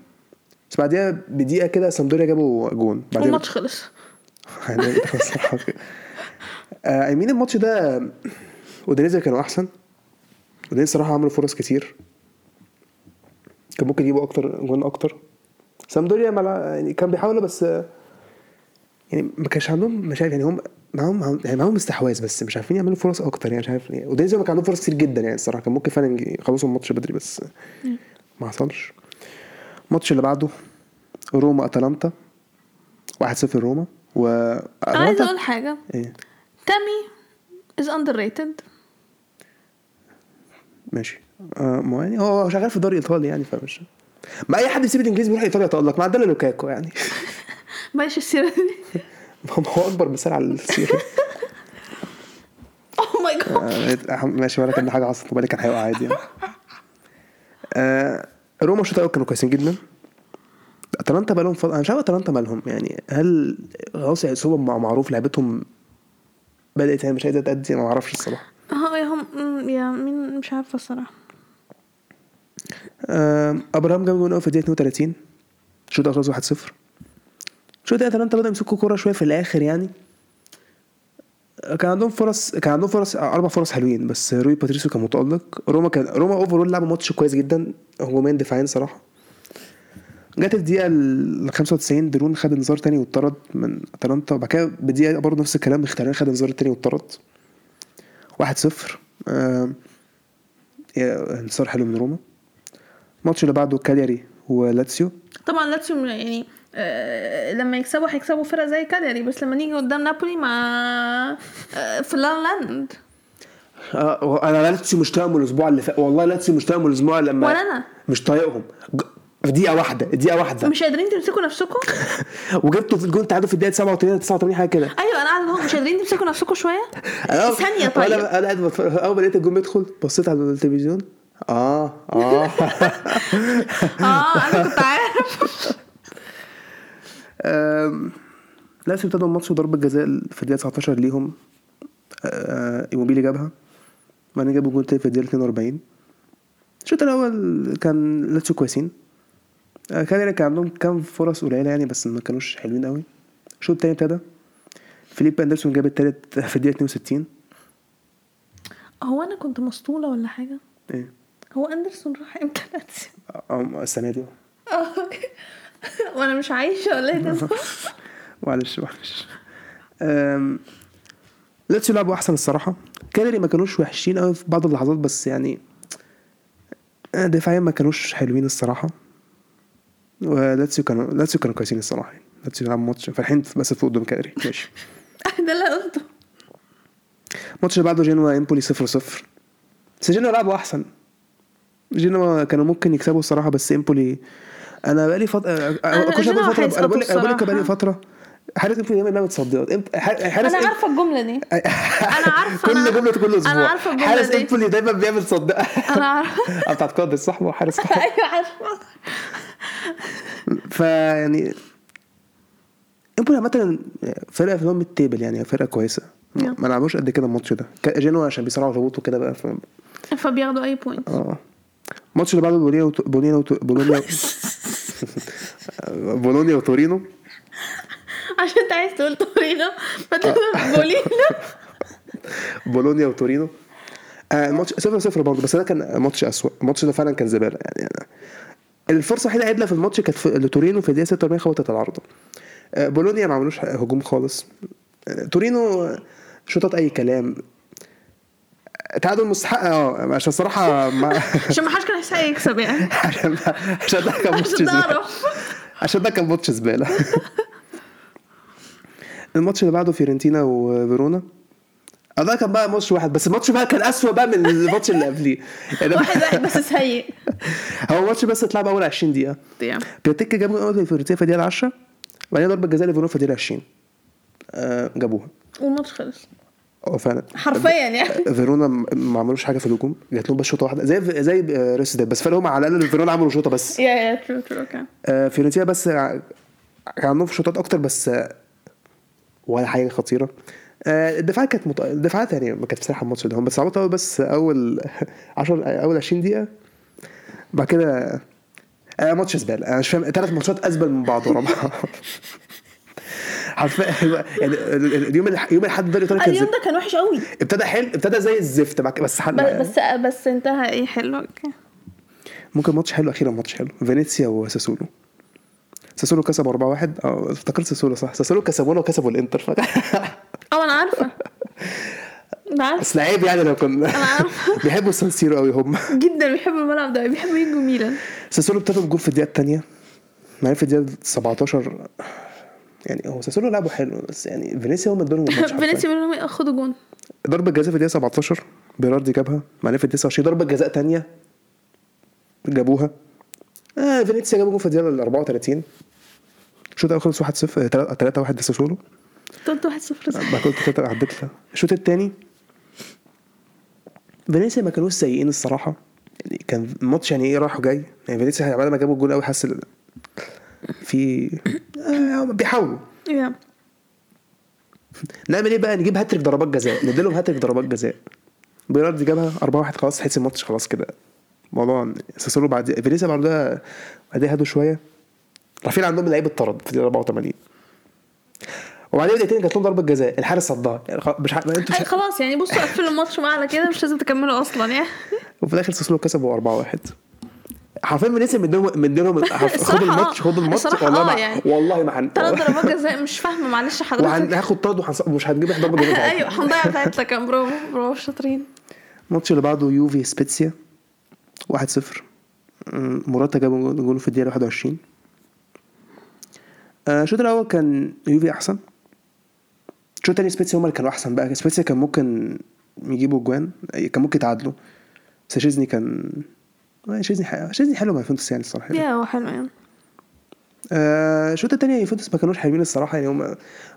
بس بعديها بدقيقة كده سامبدوريا جابوا جون. بعدين والماتش خلص. يعني كده. آه، I mean الماتش ده اودينيزي كانوا أحسن. اودينيزي صراحة عملوا فرص كتير. كان ممكن يجيبوا أكتر جون أكتر. سامبدوريا ملع... يعني كان بيحاولوا بس يعني ما كانش عندهم مشاكل. يعني هم معاهم معاهم- يعني معاهم استحواذ بس مش عارفين يعملوا فرص أكتر. يعني مش عارف يعني اودينيزي كان عندهم فرص كتير جدا. يعني الصراحه كان ممكن فعلا يخلصوا الماتش بدري بس ما حصلش. الماتش اللي بعده روما أتلانتا 1-0 روما و أتلانتا- أقول حاجة. إيه؟ تامي is underrated ماشي. آه ما يعني هو شغال في الدوري الإيطالي يعني فمش ما أي حد بيسيب الإنجليزي بيروح إيطاليا يتالق ما عندنا لوكاكو يعني. ماشي السيرة دي. ما هو أكبر مثال على السيرة oh my God ماشي ولا كان حاجة حصلت وبالي كان هيقع عادي يعني. آه روما الشوط الأول كانوا كويسين جدا. أتلانتا بقى لهم فضل أنا مش عارف أتلانتا مالهم يعني هل خلاص اسوبا مع- معروف لعبتهم بدأت يعني مش عايزه تأدي ما أعرفش الصراحة. آه yeah هم I mean مش عارفة الصراحة. أبراهام جاب جون اول في الدقيقة 32 شوط خلص 1-0 شوط أتلانتا بدأوا يمسكوا كورة شوية في الآخر يعني. كان عندهم فرص كان عندهم فرص أربع فرص حلوين بس روي باتريسيو كان متألق. روما كان روما overall لعبوا ماتش كويس جدا. هجومين دفاعين صراحة. جت الدقيقة ال 95 دي رون خد انذار تاني واتطرد من أتلانتا. وبعد كده بدقيقه برضه نفس الكلام مخيتاريان خد انذار تاني واتطرد. 1-0 آم، yeah- انتصار حلو من روما. الماتش اللي بعده كالياري ولاتسيو طبعا لاتسيو يعني آه لما يكسبوا هيكسبوا فرق زي كالياري بس لما نيجي قدام نابولي مع آه في la la land. آه أنا لاتسيو مش طايقهم الأسبوع اللي فات. والله لاتسيو مش طايقهم الأسبوع لما ولا أنا. مش طايقهم. في دقيقة واحدة دقيقة واحدة. مش قادرين تمسكوا نفسكم؟ وجبتوا في الجون تعادل في الدقيقة 87 89 حاجة كده. أيوه أنا هو مش قادرين تمسكوا نفسكم شوية؟ ثانية طيب. أنا أنا قاعد أول ما لقيت الجون بيدخل بصيت على التلفزيون. آه آه. آه أنا كنت عارف. آم، لاتسيو ابتدوا الماتش ضربة جزاء في الدقيقة 19 ليهم. آه، إيموبيلي جابها. بعدين جابوا جول تاني في الدقيقة 42 الشوط الأول كان لاتسيو كويسين. آه، كان كان عندهم كام فرص قليلة يعني بس ما كانوش حلوين قوي. الشوط التاني ابتدى. فيليب أندرسون جاب التالت في الدقيقة 62 هو أنا كنت مسطوله ولا حاجة؟ إيه. هو أندرسون راح إمتى لاتسيو؟ آه، السنة دي. آه وأنا مش عايشة ولا إيه معلش معلش. لاتسيو لعبوا أحسن الصراحة. كالياري ما كانوش وحشين قوي في بعض اللحظات بس يعني آه، دفاعيا ما كانوش حلوين الصراحة. ولاتسيو كانوا لاتسيو كانوا كويسين الصراحة. يعني لاتسيو لعبوا ماتش فرحين بس فوق قدام كاليري ماشي. ده اللي قلته. الماتش اللي بعده جنوا إمبولي 0 0 بس جنوا لعبوا أحسن. جنوا كانوا ممكن يكسبوا الصراحة بس إمبولي أنا بقالي فتره شوية جنوا بقالي فتره أنا بقول لك أنا بقول لك بقالي فترة. حارس امبولي دايما بيعمل تصديات. إمب- حارس أنا عارفة الجملة دي. أنا عارفة كل أنا- جملة كل أسبوع. أنا عارفة الجملة حارس دي. امبولي دايما بيعمل صدق أنا عارفة. بتاعت قادس صح؟ هو حارس أيوه عارفة. فيعني امبولي عامة فرقة في mid table يعني فرقة كويسة. ما لعبوش قد كده الماتش ده. جنوا عشان بيصارعوا الهبوط وكده بقى ف... فبياخدوا أي point آه. الماتش اللي بعده بولونيا وت... بولونيا وت... بولونيا بولونيا وتورينو عشان انت عايز تقول تورينو فتقول بولينو بولونيا وتورينو الماتش 0 0 برضه بس ده كان ماتش اسوء الماتش ده فعلا كان زباله يعني الفرصه الوحيده عدله في الماتش كانت لتورينو في الدقيقه 46 خبطت العارضه بولونيا ما عملوش هجوم خالص تورينو شوطات اي كلام تعادل مستحق. آه عشان الصراحة ما عشان ما حدش كان هيستحق يكسب يعني. عشان عشان ده كان ماتش زبالة. عشان ده كان ماتش زبالة. الماتش اللي بعده فيورنتينا وفيرونا. آه ده كان بقى ماتش واحد بس الماتش بقى كان أسوأ بقى من الماتش اللي قبليه. واحد واحد بس سيء. هو ماتش بس اتلعب أول 20 دقيقة. بيونتيك جاب جول في فيورنتينا في الدقيقة 10 وبعدين ضربة جزاء لفيرونا في الدقيقة 20 آه جابوها. والماتش خلص. آه فعلا. حرفيا يعني. فيرونا م- ما عملوش حاجة في الهجوم جات لهم بس شوطة واحدة زي زي ريال سوسيداد بس فرق هم على الأقل فيرونا عملوا شوطة بس. يا يا ترو ترو أوكي آه، فيورنتينا بس كان عندهم شوطات أكتر بس آه، ولا حاجة خطيرة. آه، الدفاعات كانت مت... الدفاعات يعني ما كانت بصراحة الماتش ده هم بس عملوا بس أول 10 أول 20 دقيقة بعد كده آه، ماتش زباله أنا مش فاهم ثلاث ماتشات ازبل من بعض ورا بعض. حرفيا يعني ال- ال- اليوم يوم الأحد ده الايطالي كان اليوم ده كان وحش قوي. ابتدى حلو ابتدى زي الزفت بس حل ب- بس بس انتهى. إيه حلو okay. ممكن ماتش حلو أخيرا ماتش حلو. فينيسيا وساسولو. ساسولو كسب 4 1 آه افتكرت ساسولو صح؟ ساسولو كسبونا وكسبوا الإنتر. آه أنا عارفة. بس لعيب يعني لو كنا بيحبوا السان سيرو قوي هم. جدا بيحبوا الملعب ده بيحبوا يجوا ميلان. ساسولو ابتدى بجول في الدقيقة الثانية بعدين في الدقيقة 17 يعني هو ساسولو لعبه حلو بس يعني فينيسيا هم الماتش حرفياً. فينيسيا بيقولوا لهم ياخدوا جون. ضربة جزاء في الدقيقة 17 بيراردي جابها بعدين في الدقيقة 29 ضربة جزاء ثانية جابوها. آه فينيسيا جابوا جول في الدقيقة 34 الشوط الأول خلص 1 0 3 1 لساسولو. قلت 1 0 بعد كده قلت تلاتة عديت لها الشوط الثاني فينيسيا ما كانوش سيئين الصراحة. يعني كان الماتش يعني إيه رايح وجاي يعني فينيسيا بعد ما جابوا الجول قوي حس في آه، بيحاولوا. نعمل إيه بقى؟ نجيب هاتريك ضربات جزاء. نديلهم هاتريك ضربات جزاء. بيراردي جابها 4 1 خلاص تحس الماتش خلاص كده. موضوع ساسولو بعد فينيسيا بعدها بعدها هدوا شوية. رافين عندهم لعيب اتطرد في الدقيقه 84 وبعدين دقيقتين جات لهم ضربة جزاء. الحارس صدها. يعني مش ما أنتوا مش... خلاص يعني بصوا قفلوا الماتش بقى على كده مش لازم تكملوا أصلا يعني. وفي الآخر ساسولو كسبوا 4 1 حرفيا فينيسيا مديهم مديهم خد الماتش آه. خد الماتش. والله آه ما يعني. والله ما هن ثلاث ضربات جزاء مش فاهمة معلش حضرتك. وهناخد طرد ومش هنجيب إحنا ضربة جزاء. أيوه هنضيع بتاعتنا كان برافو برافو شاطرين. الماتش اللي بعده يوفي سبيتسيا 1-0 أمم، موراتا جاب جول في الدقيقة 21 آه، الشوط الأول كان يوفي أحسن. الشوط التاني سبيتسيا هما اللي كانوا أحسن بقى. سبيتسيا كان ممكن يجيبوا جوان كان ممكن يتعادلوا. بس شيزني كان شيزني حلو شيزني حلو مع يوفنتوس يعني الصراحة. yeah هو حلو يعني. آه، الشوط التاني يوفنتوس ما كانوش حلوين الصراحة يعني هم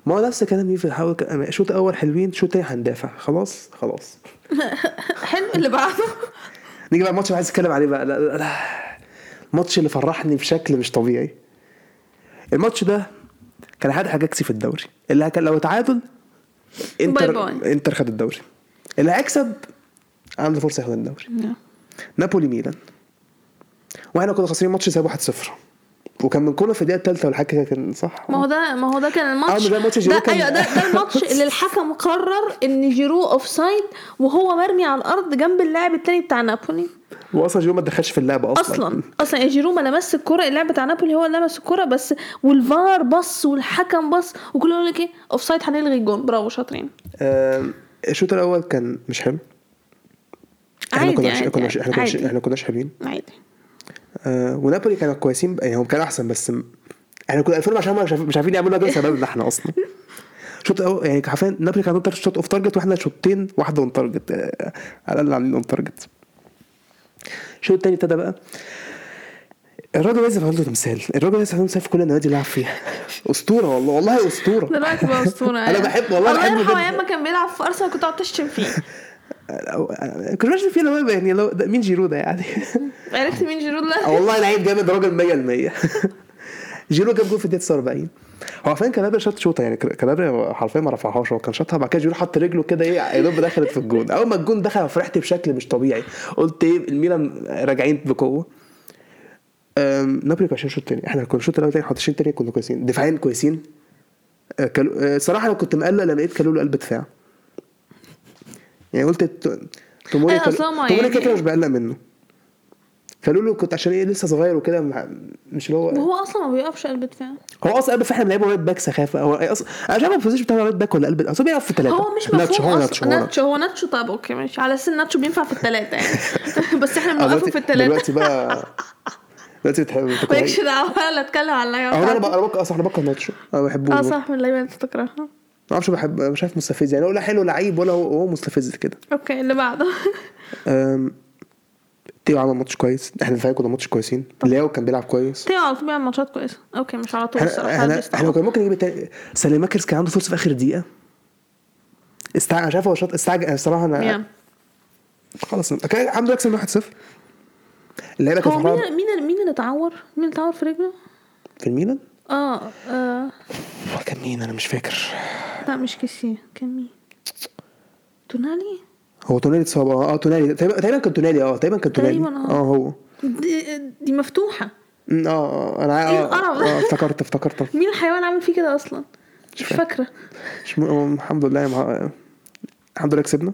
ما هو نفس كلام يوفي حاول الشوط الأول حلوين الشوط التاني هندافع. خلاص خلاص. حلو اللي بعده. نيجي بقى الماتش اللي عايز أتكلم عليه بقى. لا لا لا. الماتش اللي فرحني بشكل مش طبيعي. الماتش ده كان حد حاجاكسي في الدوري. اللي كان لو اتعادل انتر bye bye. انتر خد الدوري. اللي هيكسب عنده فرصة ياخد الدوري. نابولي ميلان. وإحنا كنا خاسرين ماتش سايب 1-0 وكان من كوره في الدقيقة الثالثه ولا حاجة كده كان صح؟ ما هو ده ما هو ده كان الماتش. آه، ده ماتش جيرو ده كان- أيوه ده ده الماتش اللي الحكم قرر إن جيرو offside وهو مرمي على الأرض جنب اللاعب التاني بتاع نابولي. واصلا جيرو ما دخلش في اللعبة أصلا. أصلا أصلا يا جيرو ما لمس الكرة اللاعب بتاع نابولي هو اللي لمس الكرة بس والفار بص والحكم بص وكله يقول لك إيه offside هنلغي الجون. برافو شاطرين. آم، الشوط الأول كان مش حلو. إحنا عادي كناش عادي كناش إحنا كناش عادي. إحنا كناش حلوين. عادي. آه ونابولي كانوا كويسين يعني هم كانوا أحسن بس إحنا كنا قافلين عشان هم مش عارفين- يعملوا ده بسببنا إحنا أصلا. شوط يعني حرفيا نابولي كان عندهم شوط off target وإحنا شوطين واحدة on target آه، على الأقل عاملين on target الشوط التاني ابتدى بقى. الراجل لازم عنده تمثال. الراجل لازم عنده تمثال في كل النوادي اللي لعب فيها. أسطورة والله والله أسطورة. دلوقتي بقى أسطورة أنا بحب- والله الله بحبه يرحمه. أيام ما كان بيلعب في أرسنال كنت قاعد تشتم فيه. كنت ماشي فيه يعني لو مين جيرو ده يعني؟ عرفت مين جيرو ده والله لعيب جامد راجل 100% جيرو جاب جول في الدقيقة 49 هو فين كالابري شاط شوطة يعني كالابري حرفيا ما رفعهاش هو كان شاطها بعد كده جيرو حط رجله كده إيه يا دوب دخلت في الجون. أول ما الجون دخل فرحت بشكل مش طبيعي. قلت إيه الميلان راجعين بقوة. نابولي كان الشوط الثاني إحنا كنا الشوط الأول تاني 11 تاني كنا كويسين. دفاعيا كويسين. أه، كالو... أه، صراحة أنا كنت مقلق لما لقيت كالولو قلب دفاع. يعني قلت ت- توموري أيوة، كال- أصل هما توموري كده يعني- كده مش بقلق منه. كالولو كنت عشان إيه لسه صغير وكده مش اللي هو وهو أصلا ما بيقفش قلب دفاع. هو أصلا قلب فاحنا بنلعبه right back سخافة. هو أصلا أنا مش عارف ال position بتاعه right back ولا قلب أصلا بيلعب في ثلاثة هو مش ناتشو مفهوم هو ناتشو هو ناتشو هو ناتشو طب okay ماشي. على أساس ناتشو بينفع في الثلاثه يعني. بس إحنا بنوقفه في الثلاثه دلوقتي بقى دلوقتي بتحب مالكش دعوة ولا اتكلم على اللعيبة أنا. بقى أنا بكره أصلا أنا بكره ناتشو. أنا بحبه. أه صح من اللعيبة اللي أنت تكرهها ما أعرفش بحب مش عارف مستفز يعني. ولا حلو لعيب ولا هو, مستفز كده. okay اللي بعده. تيو عمل ماتش كويس إحنا الفريق كنا ماتش كويسين لياو كان بيلعب كويس تيو على طول بيعمل ماتشات كويسة okay مش على طول إحنا الصراحة إحنا. إحنا كنا ممكن نجيب التاني ساليماكرز كان عنده فرصة في آخر دقيقة استع... مش عارف هو شاط استعجل الصراحة أنا. خلاص كان عنده يكسب 1-0 اللعيبة كانت مين مين مين اللي اتعور؟ مين اللي اتعور في رجله؟ في الميلان آه. هو كان مين أنا مش فاكر لا مش كيسي كان مين؟ تونالي؟ هو تونالي اتصاب آه آه تونالي تقريبا كان تونالي آه تقريبا كان تونالي آه. آه هو دي, دي مفتوحة آه آه أنا آه, القرف ده؟ آه افتكرت افتكرت مين الحيوان عامل فيه كده أصلا؟ مش فاكر. فاكرة مش م... الحمد لله مع... الحمد لله كسبنا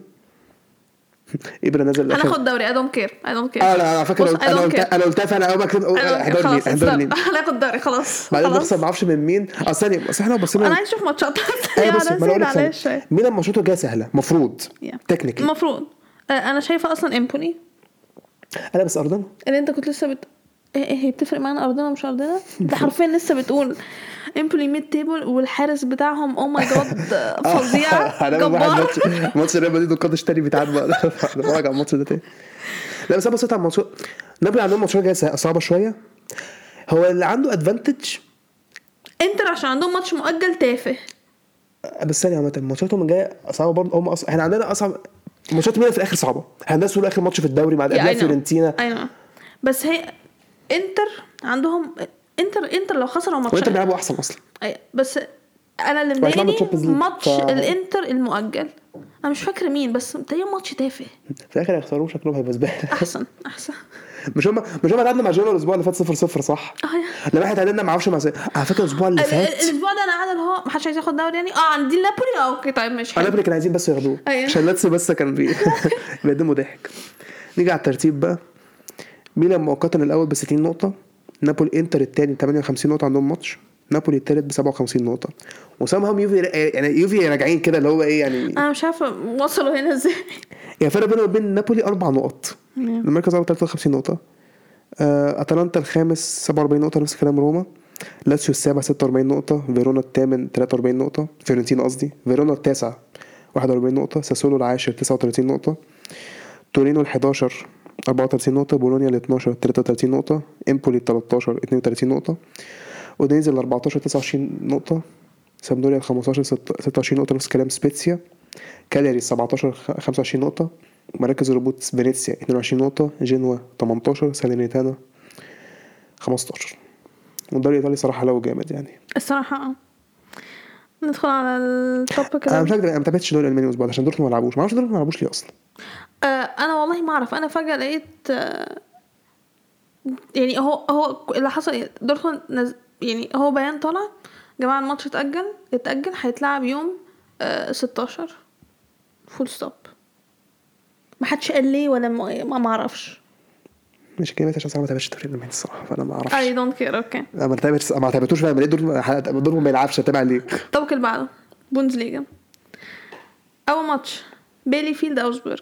ابره نزل. هناخد دوري. اي دونت كير اي دونت كير آه لا قلت- I أنا قلت. أنا قلتها فعلا اول ما care. احضر مين احضر. مين هناخد دوري خلاص. بعدين بنخسر ما أعرفش من مين. آه ثانية بس إحنا بصينا أنا عايز أشوف ماتشات. أيوه ثانية. شوية ميلان ماتشاته جاية سهلة. مفروض. Yeah. تكنيكلي المفروض أنا شايفة أصلا إمبوني. أنا بس أرضنا. اللي أنت كنت لسه بت إيه إيه، هي بتفرق معانا أرضنا مش أرضنا؟ ده حرفيا لسه بتقول امبولي mid table والحارس بتاعهم oh my God فظيع جبار. ماتش ماتش ريال مدريد والقادش تاني بيتعاد بقى. اتفرج على الماتش ده تاني. لا بس أنا بصيت على الماتش. نابولي عندهم ماتشات جاية صعبة شوية. هو اللي عنده advantage انتر عشان عندهم ماتش مؤجل تافه. بس ثانية عامة ماتشاتهم جاية صعبة برضه. هم. إحنا عندنا أصعب ماتشات ميلان في الآخر صعبة. إحنا تقول اخر ماتش في الدوري مع know. فيورنتينا. Know. بس هي انتر عندهم انتر انتر لو خسروا ماتش بيلعبوا أحسن أصلا. بس أنا اللي مضايقني ماتش ف- الانتر المؤجل. أنا مش فاكرة مين بس تقريبا ماتش تافه. في الآخر هيخسروه شكلهم هيبقى زبالة. أحسن أحسن. مش هم مش هم تعادلنا مع جيرو الأسبوع اللي فات 0 0 صح؟ آه لما إحنا تعادلنا ما أعرفش مع. على فكرة الأسبوع اللي ال- ال- فات الأسبوع ده أنا قاعدة اللي هو محدش عايز ياخد دوري يعني؟ آه عندي نابولي. آه أوكي طيب ماشي أنا حلو. قبل كانوا عايزين بس ياخدوه. أيوة. عشان لاتسيو بس كان بي... بيقدموا ضحك. نيجي على الترتيب بقى. ميلان مؤقتا الأول ب 60 نقطة نابولي إنتر الثاني 58 نقطة عندهم ماتش نابولي الثالث ب 57 نقطة. و somehow يوفي يعني يوفي راجعين كده اللي هو إيه يعني؟ أنا مش عارفة وصلوا هنا إزاي. يعني فرق بينه وبين نابولي أربع نقط. المركز الأول 53 نقطة. آه، أتلانتا الخامس 47 نقطة نفس كلام روما. لاتسيو السابع 46 نقطة. فيرونا الثامن 43 نقطة. فيورنتينا قصدي. فيرونا التاسع 41 نقطة. ساسولو العاشر 39 نقطة. تورينو ال 11 34 نقطة بولونيا ال 12 33 نقطة إمبولي ال 13 32 نقطة اودينيزي ال 14 29 نقطة سامبدوريا ال 15 ست- 26 نقطة نفس كلام سبيتسيا كالياري 17 خ- 25 نقطة مراكز الهبوط فينيسيا 22 نقطة جنوا 18 سالينيتانا 15 والدوري الإيطالي صراحة لو جامد يعني. الصراحة آه. ندخل على ال topic أنا مش هكدب أنا ما تابعتش الدوري الألماني الأسبوع ده عشان دورتموند ما لعبوش. ما أعرفش دورتموند ما لعبوش ليه أصلا. آه أنا والله ما أعرف. أنا فجأة لقيت آه يعني هو هو اللي حصل؟ دورتموند نز... يعني هو بيان طالع جماعة الماتش اتأجل اتأجل هيتلعب يوم آه 16 full stop ما حدش قال ليه ولا ما ما أعرفش. مش كده عشان صراحة ما تابعتش الدوري الألماني الصراحة فأنا ما أعرفش. اي دونت كير أوكي ما تابعتش ما تابعتوش فاهم ليه دورتموند ما يلعبش هتابع ليه الطبق اللي بعده. بوندسليجا أول ماتش. بيليفيلد اوجسبورج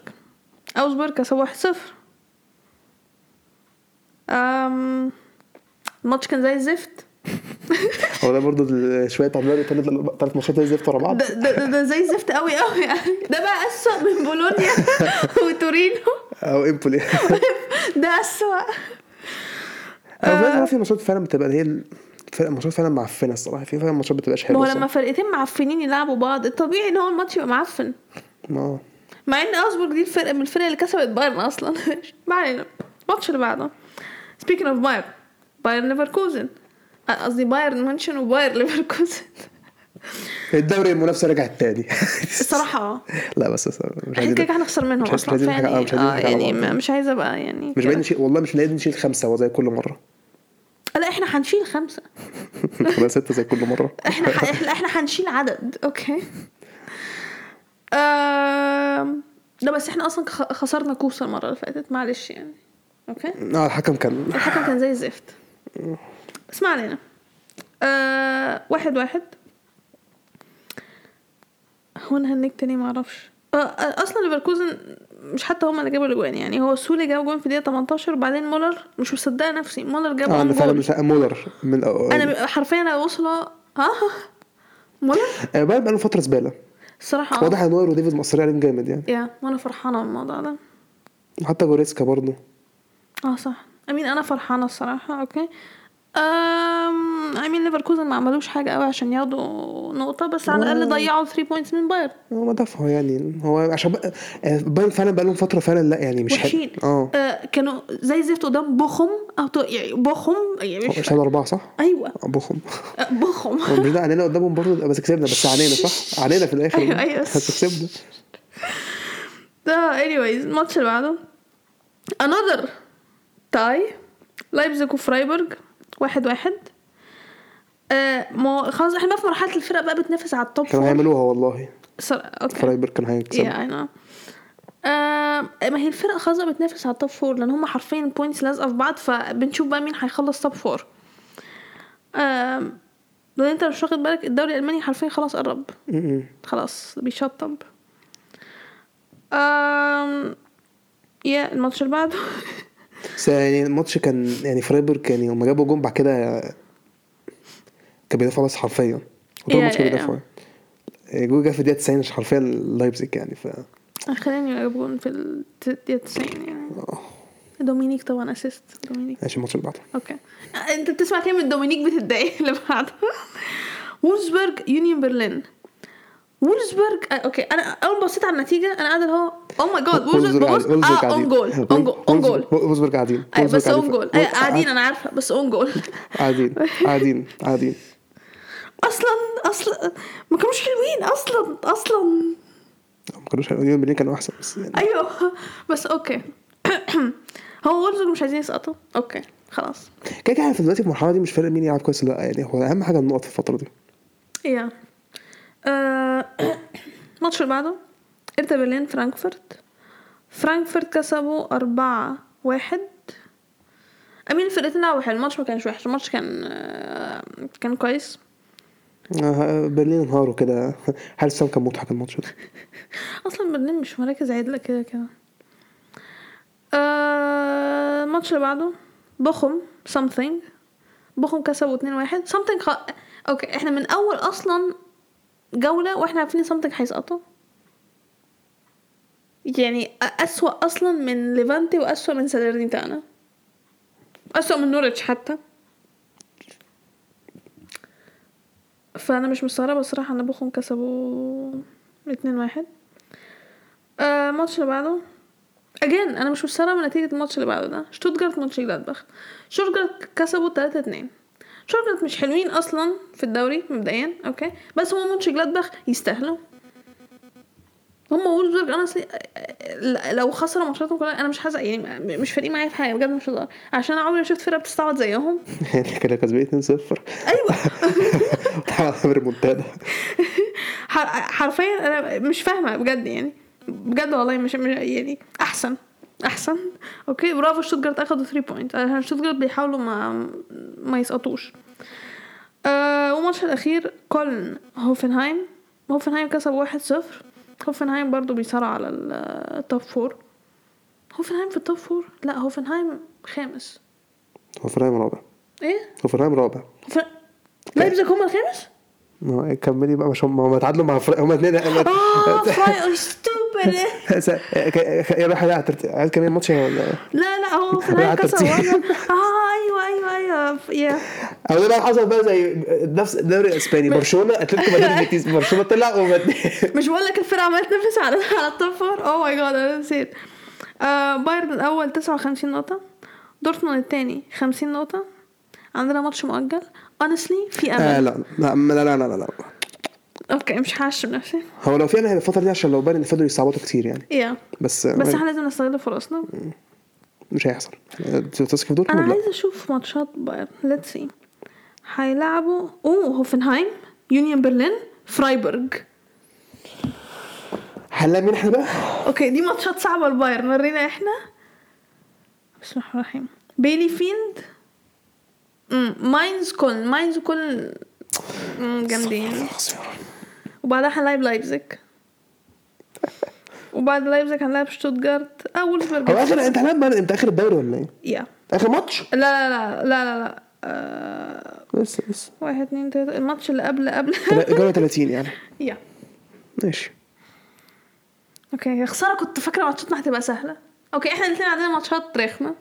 اوجسبورج كسب 1 0 أم... الماتش كان زي الزفت. هو ده برضه تعادلات ثلاث ثلاث ماتشات زي الزفت ورا بعض. ده, ده, ده, زي الزفت قوي قوي يعني ده بقى أسوأ من بولونيا وتورينو. أو إمبولي. ده أسوأ. أنا فعلا في ماتشات فعلا بتبقى هي الفرق ماتشات فعلا معفنة الصراحة. في فعلا ماتشات بتبقاش ما حلوة هو. لما فرقتين معفنين يلعبوا بعض الطبيعي إن هو الماتش يبقى معفن. ما مع إن اوجسبورج دي الفرقه من الفرق اللي كسبت بايرن أصلا. ما علينا. الماتش اللي بعده. speaking of بايرن بايرن ليفركوزن قصدي بايرن مونشن وبايرن ليفركوزن الدوري المنافسة رجعت تاني. الصراحة. آه لا بس مش عايزين كده هنخسر منهم مش عايز- أصلا. مش آه، مش آه حاجة على يعني مش عايزه بقى يعني مش. باين نشيل والله مش لاقيين نشيل خمسة هو زي كل مرة. لا إحنا هنشيل خمسة. ولا ستة زي كل إحنا ح... إحنا إحنا هنشيل عدد أوكي؟ لا بس إحنا أصلا خسرنا كوسة المرة اللي فاتت معلش يعني. أوكي؟ آه الحكم كان الحكم كان زي الزفت. بس ما علينا. آه واحد واحد. هو هنكت ليه معرفش آه آه، أصلا ليفركوزن مش حتى هما اللي جابوا الأجوان يعني. هو زولي جاب جون في دقيقة 18 وبعدين مولر مش مصدقة نفسي مولر جاب آه أنا فعلا مش مولر من أنا حرفيا أنا واصلة. ها مولر؟ آه بقى بقاله فترة زبالة. الصراحة آه. واضح إن نوير وديفيد مقصرين عليهم جامد يعني. يا وأنا فرحانة بالموضوع ده. وحتى جوريتسكا برضه. آه صح. أمين أنا فرحانة الصراحة okay. أم... امين ليفركوزن ما عملوش حاجة قوي عشان ياخدوا نقطة بس على الأقل ضيعوا 3 points من بايرن. هو دفعوا يعني هو عشان آه، بايرن فعلا بقى لهم فترة فعلا لا يعني مش وحشين. حلو آه. آه كانوا زي زفت قدام بوخم أو. يعني بوخم يعني مش أربعة صح؟ أيوه. آه، بوخم. آه، بوخم. مش ده علينا قدامهم برضه؟ بس كسبنا بس علينا صح؟ علينا في الآخر. أيوة، أيوة. بس كسبنا. ده anyways الماتش اللي بعده. Another tie لايبزيج وفرايبورج واحد واحد. آه ما خلاص إحنا بقى في مرحلة الفرق بقى بتنافس على ال top كانوا هيعملوها والله. صر... okay. فرايبورج كان هيكسب. Yeah I know ما هي الفرق خلاص بقى بتنافس على ال top four لأن هم حرفيا points لازقة في بعض فبنشوف بقى مين هيخلص top four آم، لو أنت مش واخد بالك الدوري الألماني حرفيا خلاص قرب. خلاص بيشطب. آم... yeah الماتش اللي بعده. بس يعني الماتش كان يعني فرايبورج يعني هم جابوا جون بعد كده كان بيدافع بس حرفيا. وطول الماتش كان بيدافع جول جه في الدقيقة 90 مش حرفيا لايبزيج يعني ف خليني يجيبون في الدقيقة 90 يعني. دومينيك طبعا assist دومينيك. ماشي الماتش اللي بعده. okay. أنت بتسمع كلمة دومينيك بتتضايق اللي بعده وولفسبورج يونيون برلين. وولفسبورج آه، okay. أنا أول ما بصيت على النتيجة أنا قاعدة اللي هو oh my God وولفسبورج آه own goal own goal وولفسبورج قاعدين. بس وولفسبورج own goal قاعدين أنا عارفة بس own goal قاعدين قاعدين قاعدين. أصلا أصلا ما كانوش حلوين أصلا أصلا. ما كانوش يونيون برلين كانوا أحسن بس يعني. أيوه. بس okay. هو وولفسبورج مش عايزين يسقطوا؟ okay خلاص. كده كده في دلوقتي في المرحلة دي مش فارق مين يلعب كويس ولا لأ يعني هو أهم حاجة النقط في الفترة دي. yeah آه، الماتش اللي بعده هيرتا برلين فرانكفورت. فرانكفورت كسبوا أربعة واحد. I mean الفرقتين لعبوا حلو الماتش ما كانش وحش الماتش كان آه، كان كويس. آه، برلين انهاروا كده. حارس سام كان مضحك الماتش ده؟ أصلا برلين مش مراكز عدلة كده كده. آه، الماتش اللي بعده بوخم something. بوخم كسبوا اتنين واحد. something خ... okay إحنا من أول أصلا جولة وإحنا عارفين something هيسقطوا يعني أسوأ أصلا من ليفانتي وأسوأ من سالرنيتانا أسوأ من نوريتش حتى. فأنا مش مستغربة الصراحة إن بوخم كسبوا اتنين واحد. آه، الماتش اللي بعده. again أنا مش مستغربة من نتيجة الماتش اللي بعده ده. شتوتجارت ماتش جلادباخ شتوتجارت كسبوا 3 2 شتوتجارت مش حلوين أصلا في الدوري مبدئيا okay؟ بس هم ماتش جلادباخ يستاهلوا. هم وولفسبورج أنا أصلي لو خسروا ماتشاتهم كلها أنا مش هزعل يعني مش فارقين معايا في حاجة بجد مش هزعل عشان أنا عمري ما شفت فرقة بتستعبط زيهم. يعني كانوا كسبانين 2-0 أيوه. ريمونتادا حرفيا أنا مش فاهمة بجد يعني. بجد والله مش مش- يعني أحسن. أحسن. okay برافو شتوتجارت اخدوا 3 point عشان شتوتجارت بيحاولوا ما ما يسقطوش. آه والماتش الأخير كولن هوفنهايم. هوفنهايم كسب 1-0 هوفنهايم برضو بيصارع على ال- ال top four هوفنهايم في ال top four لا هوفنهايم خامس. هوفنهايم رابع. إيه؟ هوفنهايم رابع. هوفن... لايبزيج هم الخامس؟ ما كملي بقى مش هم هم اتعادلوا مع فرق هم اثنين آه فراي ستوبد يروح على عايز كمان ماتش ولا لا لا هو في النهاية حتى كسر آه أيوه أيوه أيوه. يا أو ده بقى حصل بقى زي نفس الدوري الاسباني برشلونة أتلتيكو مدريد بيتيس برشلونة طلع مش بقول لك الفرقة عماله تنافس على على التوب فور اوه ماي جاد أنا نسيت. آه بايرن الأول 59 نقطة دورتموند الثاني 50 نقطة. عندنا ماتش مؤجل. Honestly في آه امل لا لا لا لا لا لا, لا. okay مش هعشم نفسي. هو لو في امل الفترة دي عشان لو بايرن فضلوا يستعبطوا كتير يعني. yeah. بس بس بس إحنا لازم نستغل فرصنا. مش هيحصل. تثق في دورتموند أنا لأ؟ عايزة أشوف ماتشات بايرن. let's see هيلعبوا أوه هوفنهايم يونيون برلين فرايبورج هنلاقي مين إحنا بقى؟ okay دي ماتشات صعبة البايرن ورينا إحنا. بسم الله الرحمن الرحيم. بيليفيلد. ماينز كل ماينز كل جامدين. وبعدها هنلعب لايبزيج. وبعد لايبزيج هنلعب شتوتجارت آه وولفسبورج هو اخر أنت هنلعب إمتى آخر الدوري ولا إيه؟ yeah آخر ماتش؟ لا لا لا لا لا لا. آه، لسه لسه واحد اتنين تلاتة. الماتش اللي قبل قبل. جوله 30 يعني. yeah ماشي. okay يا خسارة كنت فاكرة ماتشاتنا هتبقى سهلة. okay إحنا الاثنين عندنا ماتشات رخمة.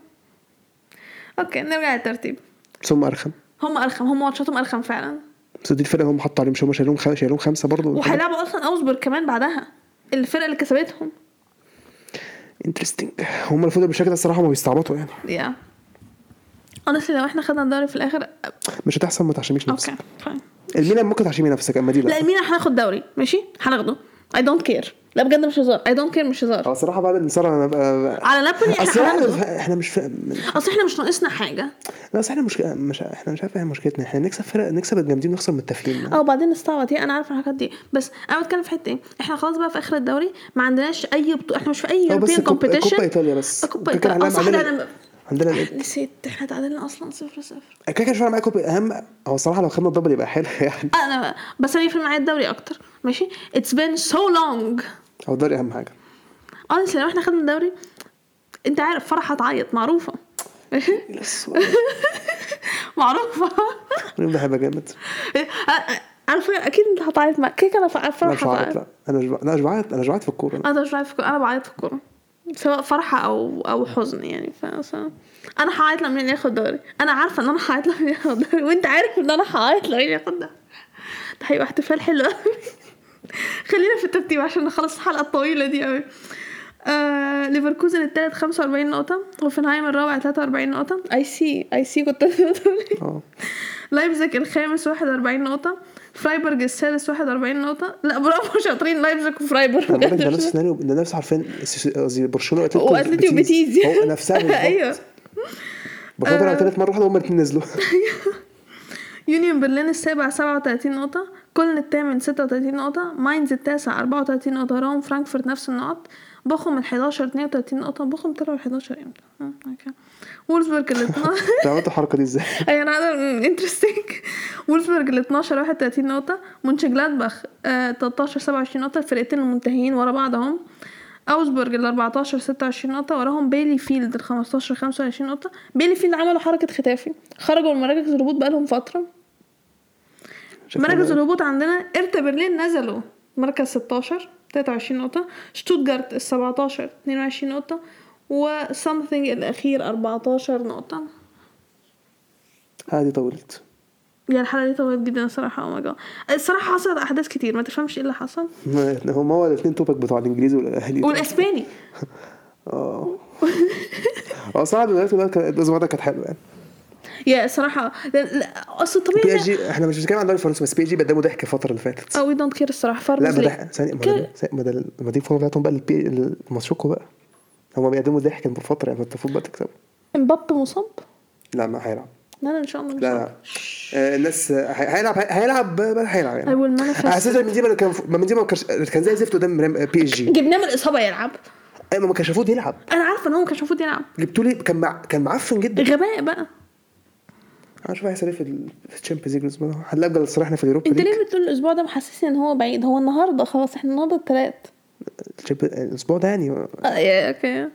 okay نرجع للترتيب. ثم أرخم. هم أرخم هم ماتشاتهم أرخم فعلا. بس دي الفرقه اللي هم حطوا عليهم هم شايلهم خمسه شايلهم خمسة برضه وهيلعبوا أصلا اوزبورج كمان بعدها. الفرقة اللي كسبتهم. interesting هم المفروض بالشكل ده الصراحة ما بيستعبطوا يعني. يا honestly لو إحنا خدنا الدوري في الآخر مش هتحصل ما تعشميش نفسك. okay fine الميلان ممكن تعشمي نفسك أما دي لا. لا الميلان هناخد دوري ماشي؟ هناخده. I don't care لا بجد مش هزار. I don't care مش هزار. هو الصراحه بعد الانتصار أنا ببقى على نابولي إحنا إحنا مش فا... أصل إحنا مش ناقصنا حاجة. لا أصل إحنا مش مش إحنا مش عارف إيه مشكلتنا. إحنا نكسب فرق نكسب الجامدين ونخسر من التافهين آه وبعدين نستعبط. هي أنا عارفة الحاجات دي. بس أنا بتكلم في حتة إيه. إحنا خلاص بقى في آخر الدوري ما عندناش أي بطوله إحنا مش في أي European cup- كوبا competition إيطاليا بس. كوبا إيطاليا عندنا أنا. نسيت. إحنا تعادلنا أصلا صفر صفر. كده كده مش فارق كوبا أهم هو الصراحه لو خدنا ال double يبقى حلو يعني. أنا بس أنا يفرق معايا الدوري أكتر. ماشي؟ it's been so long هو الدوري أهم حاجة. Honestly لو إحنا خدنا الدوري أنت عارف فرح هتعيط. معروفة. معروفة. ده هيبقى جامد. عارفه أكيد أنت هتعيط مع كيك أنا أنا فرح مش بعيط هتعيط لا. أنا مش بعيط أنا مش بعيط في الكورة. أنا مش بعيط في الكورة. أنا بعيط في الكورة. سواء فرحة أو أو حزن يعني ف أنا هعيط لما ياخد دوري. أنا عارفة إن أنا هعيط لما ياخد دوري وأنت عارف إن أنا هعيط لما ياخد دوري. ده هيبقى أحتفال حلو خلينا في الترتيب عشان نخلص الحلقة الطويلة دي قوي آه ليفركوزن التالت 45 نقطة هوفنهايم الرابع 43 نقطة. I see I see كنت لايبزيج الخامس 41 نقطة. فرايبورج السادس 41 نقطة. لا برافو شاطرين. لايبزيج وفرايبورج ده نفس السيناريو ده نفس عارفين قصدي برشلونة وأتلتيكو. واتلتي وبيتيس هو نفسها. أيوه. برشلونه طلعت تالت مره واحدة هما الاثنين نزلوا. يونيون برلين السابع 37 نقطة. كولن الثامن 36 نقطة. ماينز التاسع 34 نقطة. هم وفرانكفورت نفس النقط. بوخم ال 11 32 نقطة. بوخم طلعوا ال 11 إمتى؟ آه، أوكي. وولفسبرج ال 12 انت عملت الحركة دي إزاي؟ أي أنا هذا interesting وولفسبرج ال 12 31 نقطة مونشنجلادباخ آه 13 27 نقطة الفرقتين المنتهيين ورا بعض اهم اوزبورج ال 14 26 نقطة وراهم بيلي فيلد ال 15 25 نقطة. بيلي فيلد عملوا حركة ختافي. خرجوا من مراكز الهبوط بقالهم فترة. شكلها مراكز الهبوط عندنا هيرتا برلين نزلوا مركز 16 23 نقطة. شتوتجارت ال 17 22 نقطة. و something الأخير 14 نقطة. هذه طولت. yeah الحلقة دي طولت جدا الصراحة oh my God الصراحة حصلت أحداث كتير ما تفهمش إيه اللي حصل. هم هو الاثنين topic بتوع الإنجليزي والأهلي. والأسباني. آه. آه صراحة كان- الأسبوع ده كانت حلوة يعني. yeah الصراحة لا- لا، أصل بي طبيعي إس جي إحنا مش بنتكلم عن الدوري الفرنسي بس بي جي بيقدموا ضحك الفترة اللي فاتت. oh we don't care الصراحة. لا farmers ما ده ثانية ما دي الفورمه بتاعتهم بقى الماتشوكو بقى. هم بيقدموا ضحك بفتره يعني المفروض بقى تكسب امبابي مصاب؟ لا ما هيلعب. لا لا إن شاء الله مش لا لا. آه، الناس آه، هي- هيلعب هيلعب هيلعب I يعني will manifest. حسيت إن بنزيما كان ما بنزيما ما كانش كان زي زفت قدام ريم- بي اس جي جبناه من الإصابة يلعب. أيوه ما كانش المفروض يلعب. أنا عارفة إن هو ما كانش المفروض يلعب. جبتوا لي كان مع... كان معفن جدا. غباء بقى. هنشوف هيحصل إيه في ال- في الشامبيونز ليج الأسبوع ده. هنلاقي بقى صراحة في اليوروبا أنت ليج. ليه بتقول الأسبوع ده محسسني إن هو بعيد؟ هو النهارده خلاص إحنا النهارده التلات. ال Champion- الأسبوع ده يعني. آه، آه أوكي.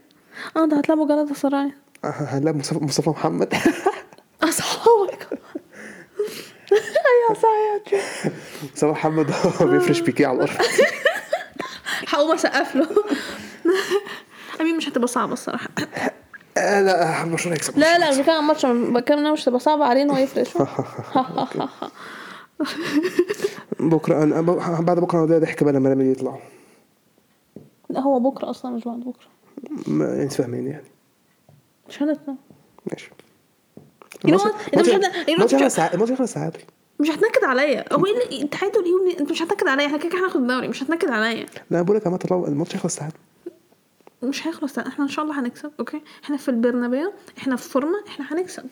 آه ده هتلعبوا جلطة سراي هنلاقي مصطفى مصطفى محمد. اصحابك أيوه صحيح مصطفى محمد هو بيفرش بيكيه على الأرض. هقوم أسقف له. أمين مش هتبقى صعبة الصراحة. آه لا برشلونه يكسب لا لا مش بتكلم عن الماتش. بتكلم إنها مش هتبقى صعبة عليه ان هو يفرش بكرة أنا بعد بكرة ده ضحك بقى لما رامي يطلع لا هو بكرة أصلا مش بعد بكرة. ما انت فاهمين يعني. مش هنطلع ماشي. You know what? انت مش هت- you know الماتش what? خلص ساعات الماتش خلص ساعات. مش هتنكد عليا. هو إيه اللي التعادل إيه؟ انت مش هتنكد عليا. إحنا كده كده هناخد الدوري. مش هتنكد عليا. لا بقول لك يا مطر الماتش هيخلص ساعات. مش هيخلص إحنا إن شاء الله هنكسب أوكي؟ إحنا في البرنابيو إحنا في فورمه إحنا هنكسب.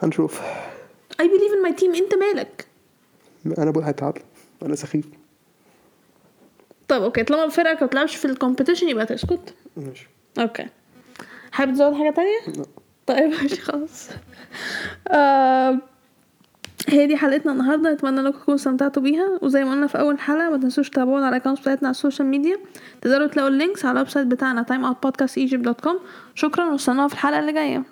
هنشوف. I believe in my team. أنت مالك؟ أنا بقول هيتعادل. أنا سخيف. طب أوكي طالما فرقك ما بتلعبش في ال competition يبقى تسكت. ماشي. أوكي. حابب تزود حاجة تانية؟ لا. طيب ماشي خلاص. آه هي دي حلقتنا النهارده. أتمنى انكم تكونوا استمتعتوا بيها. وزي ما قلنا في أول حلقة ما تنسوش تتابعونا على ال account بتاعتنا على ال social media تقدروا تلاقوا ال links على ال website بتاعنا timeoutpodcastegypt.com شكرا وأستنونا في الحلقة اللي جاية.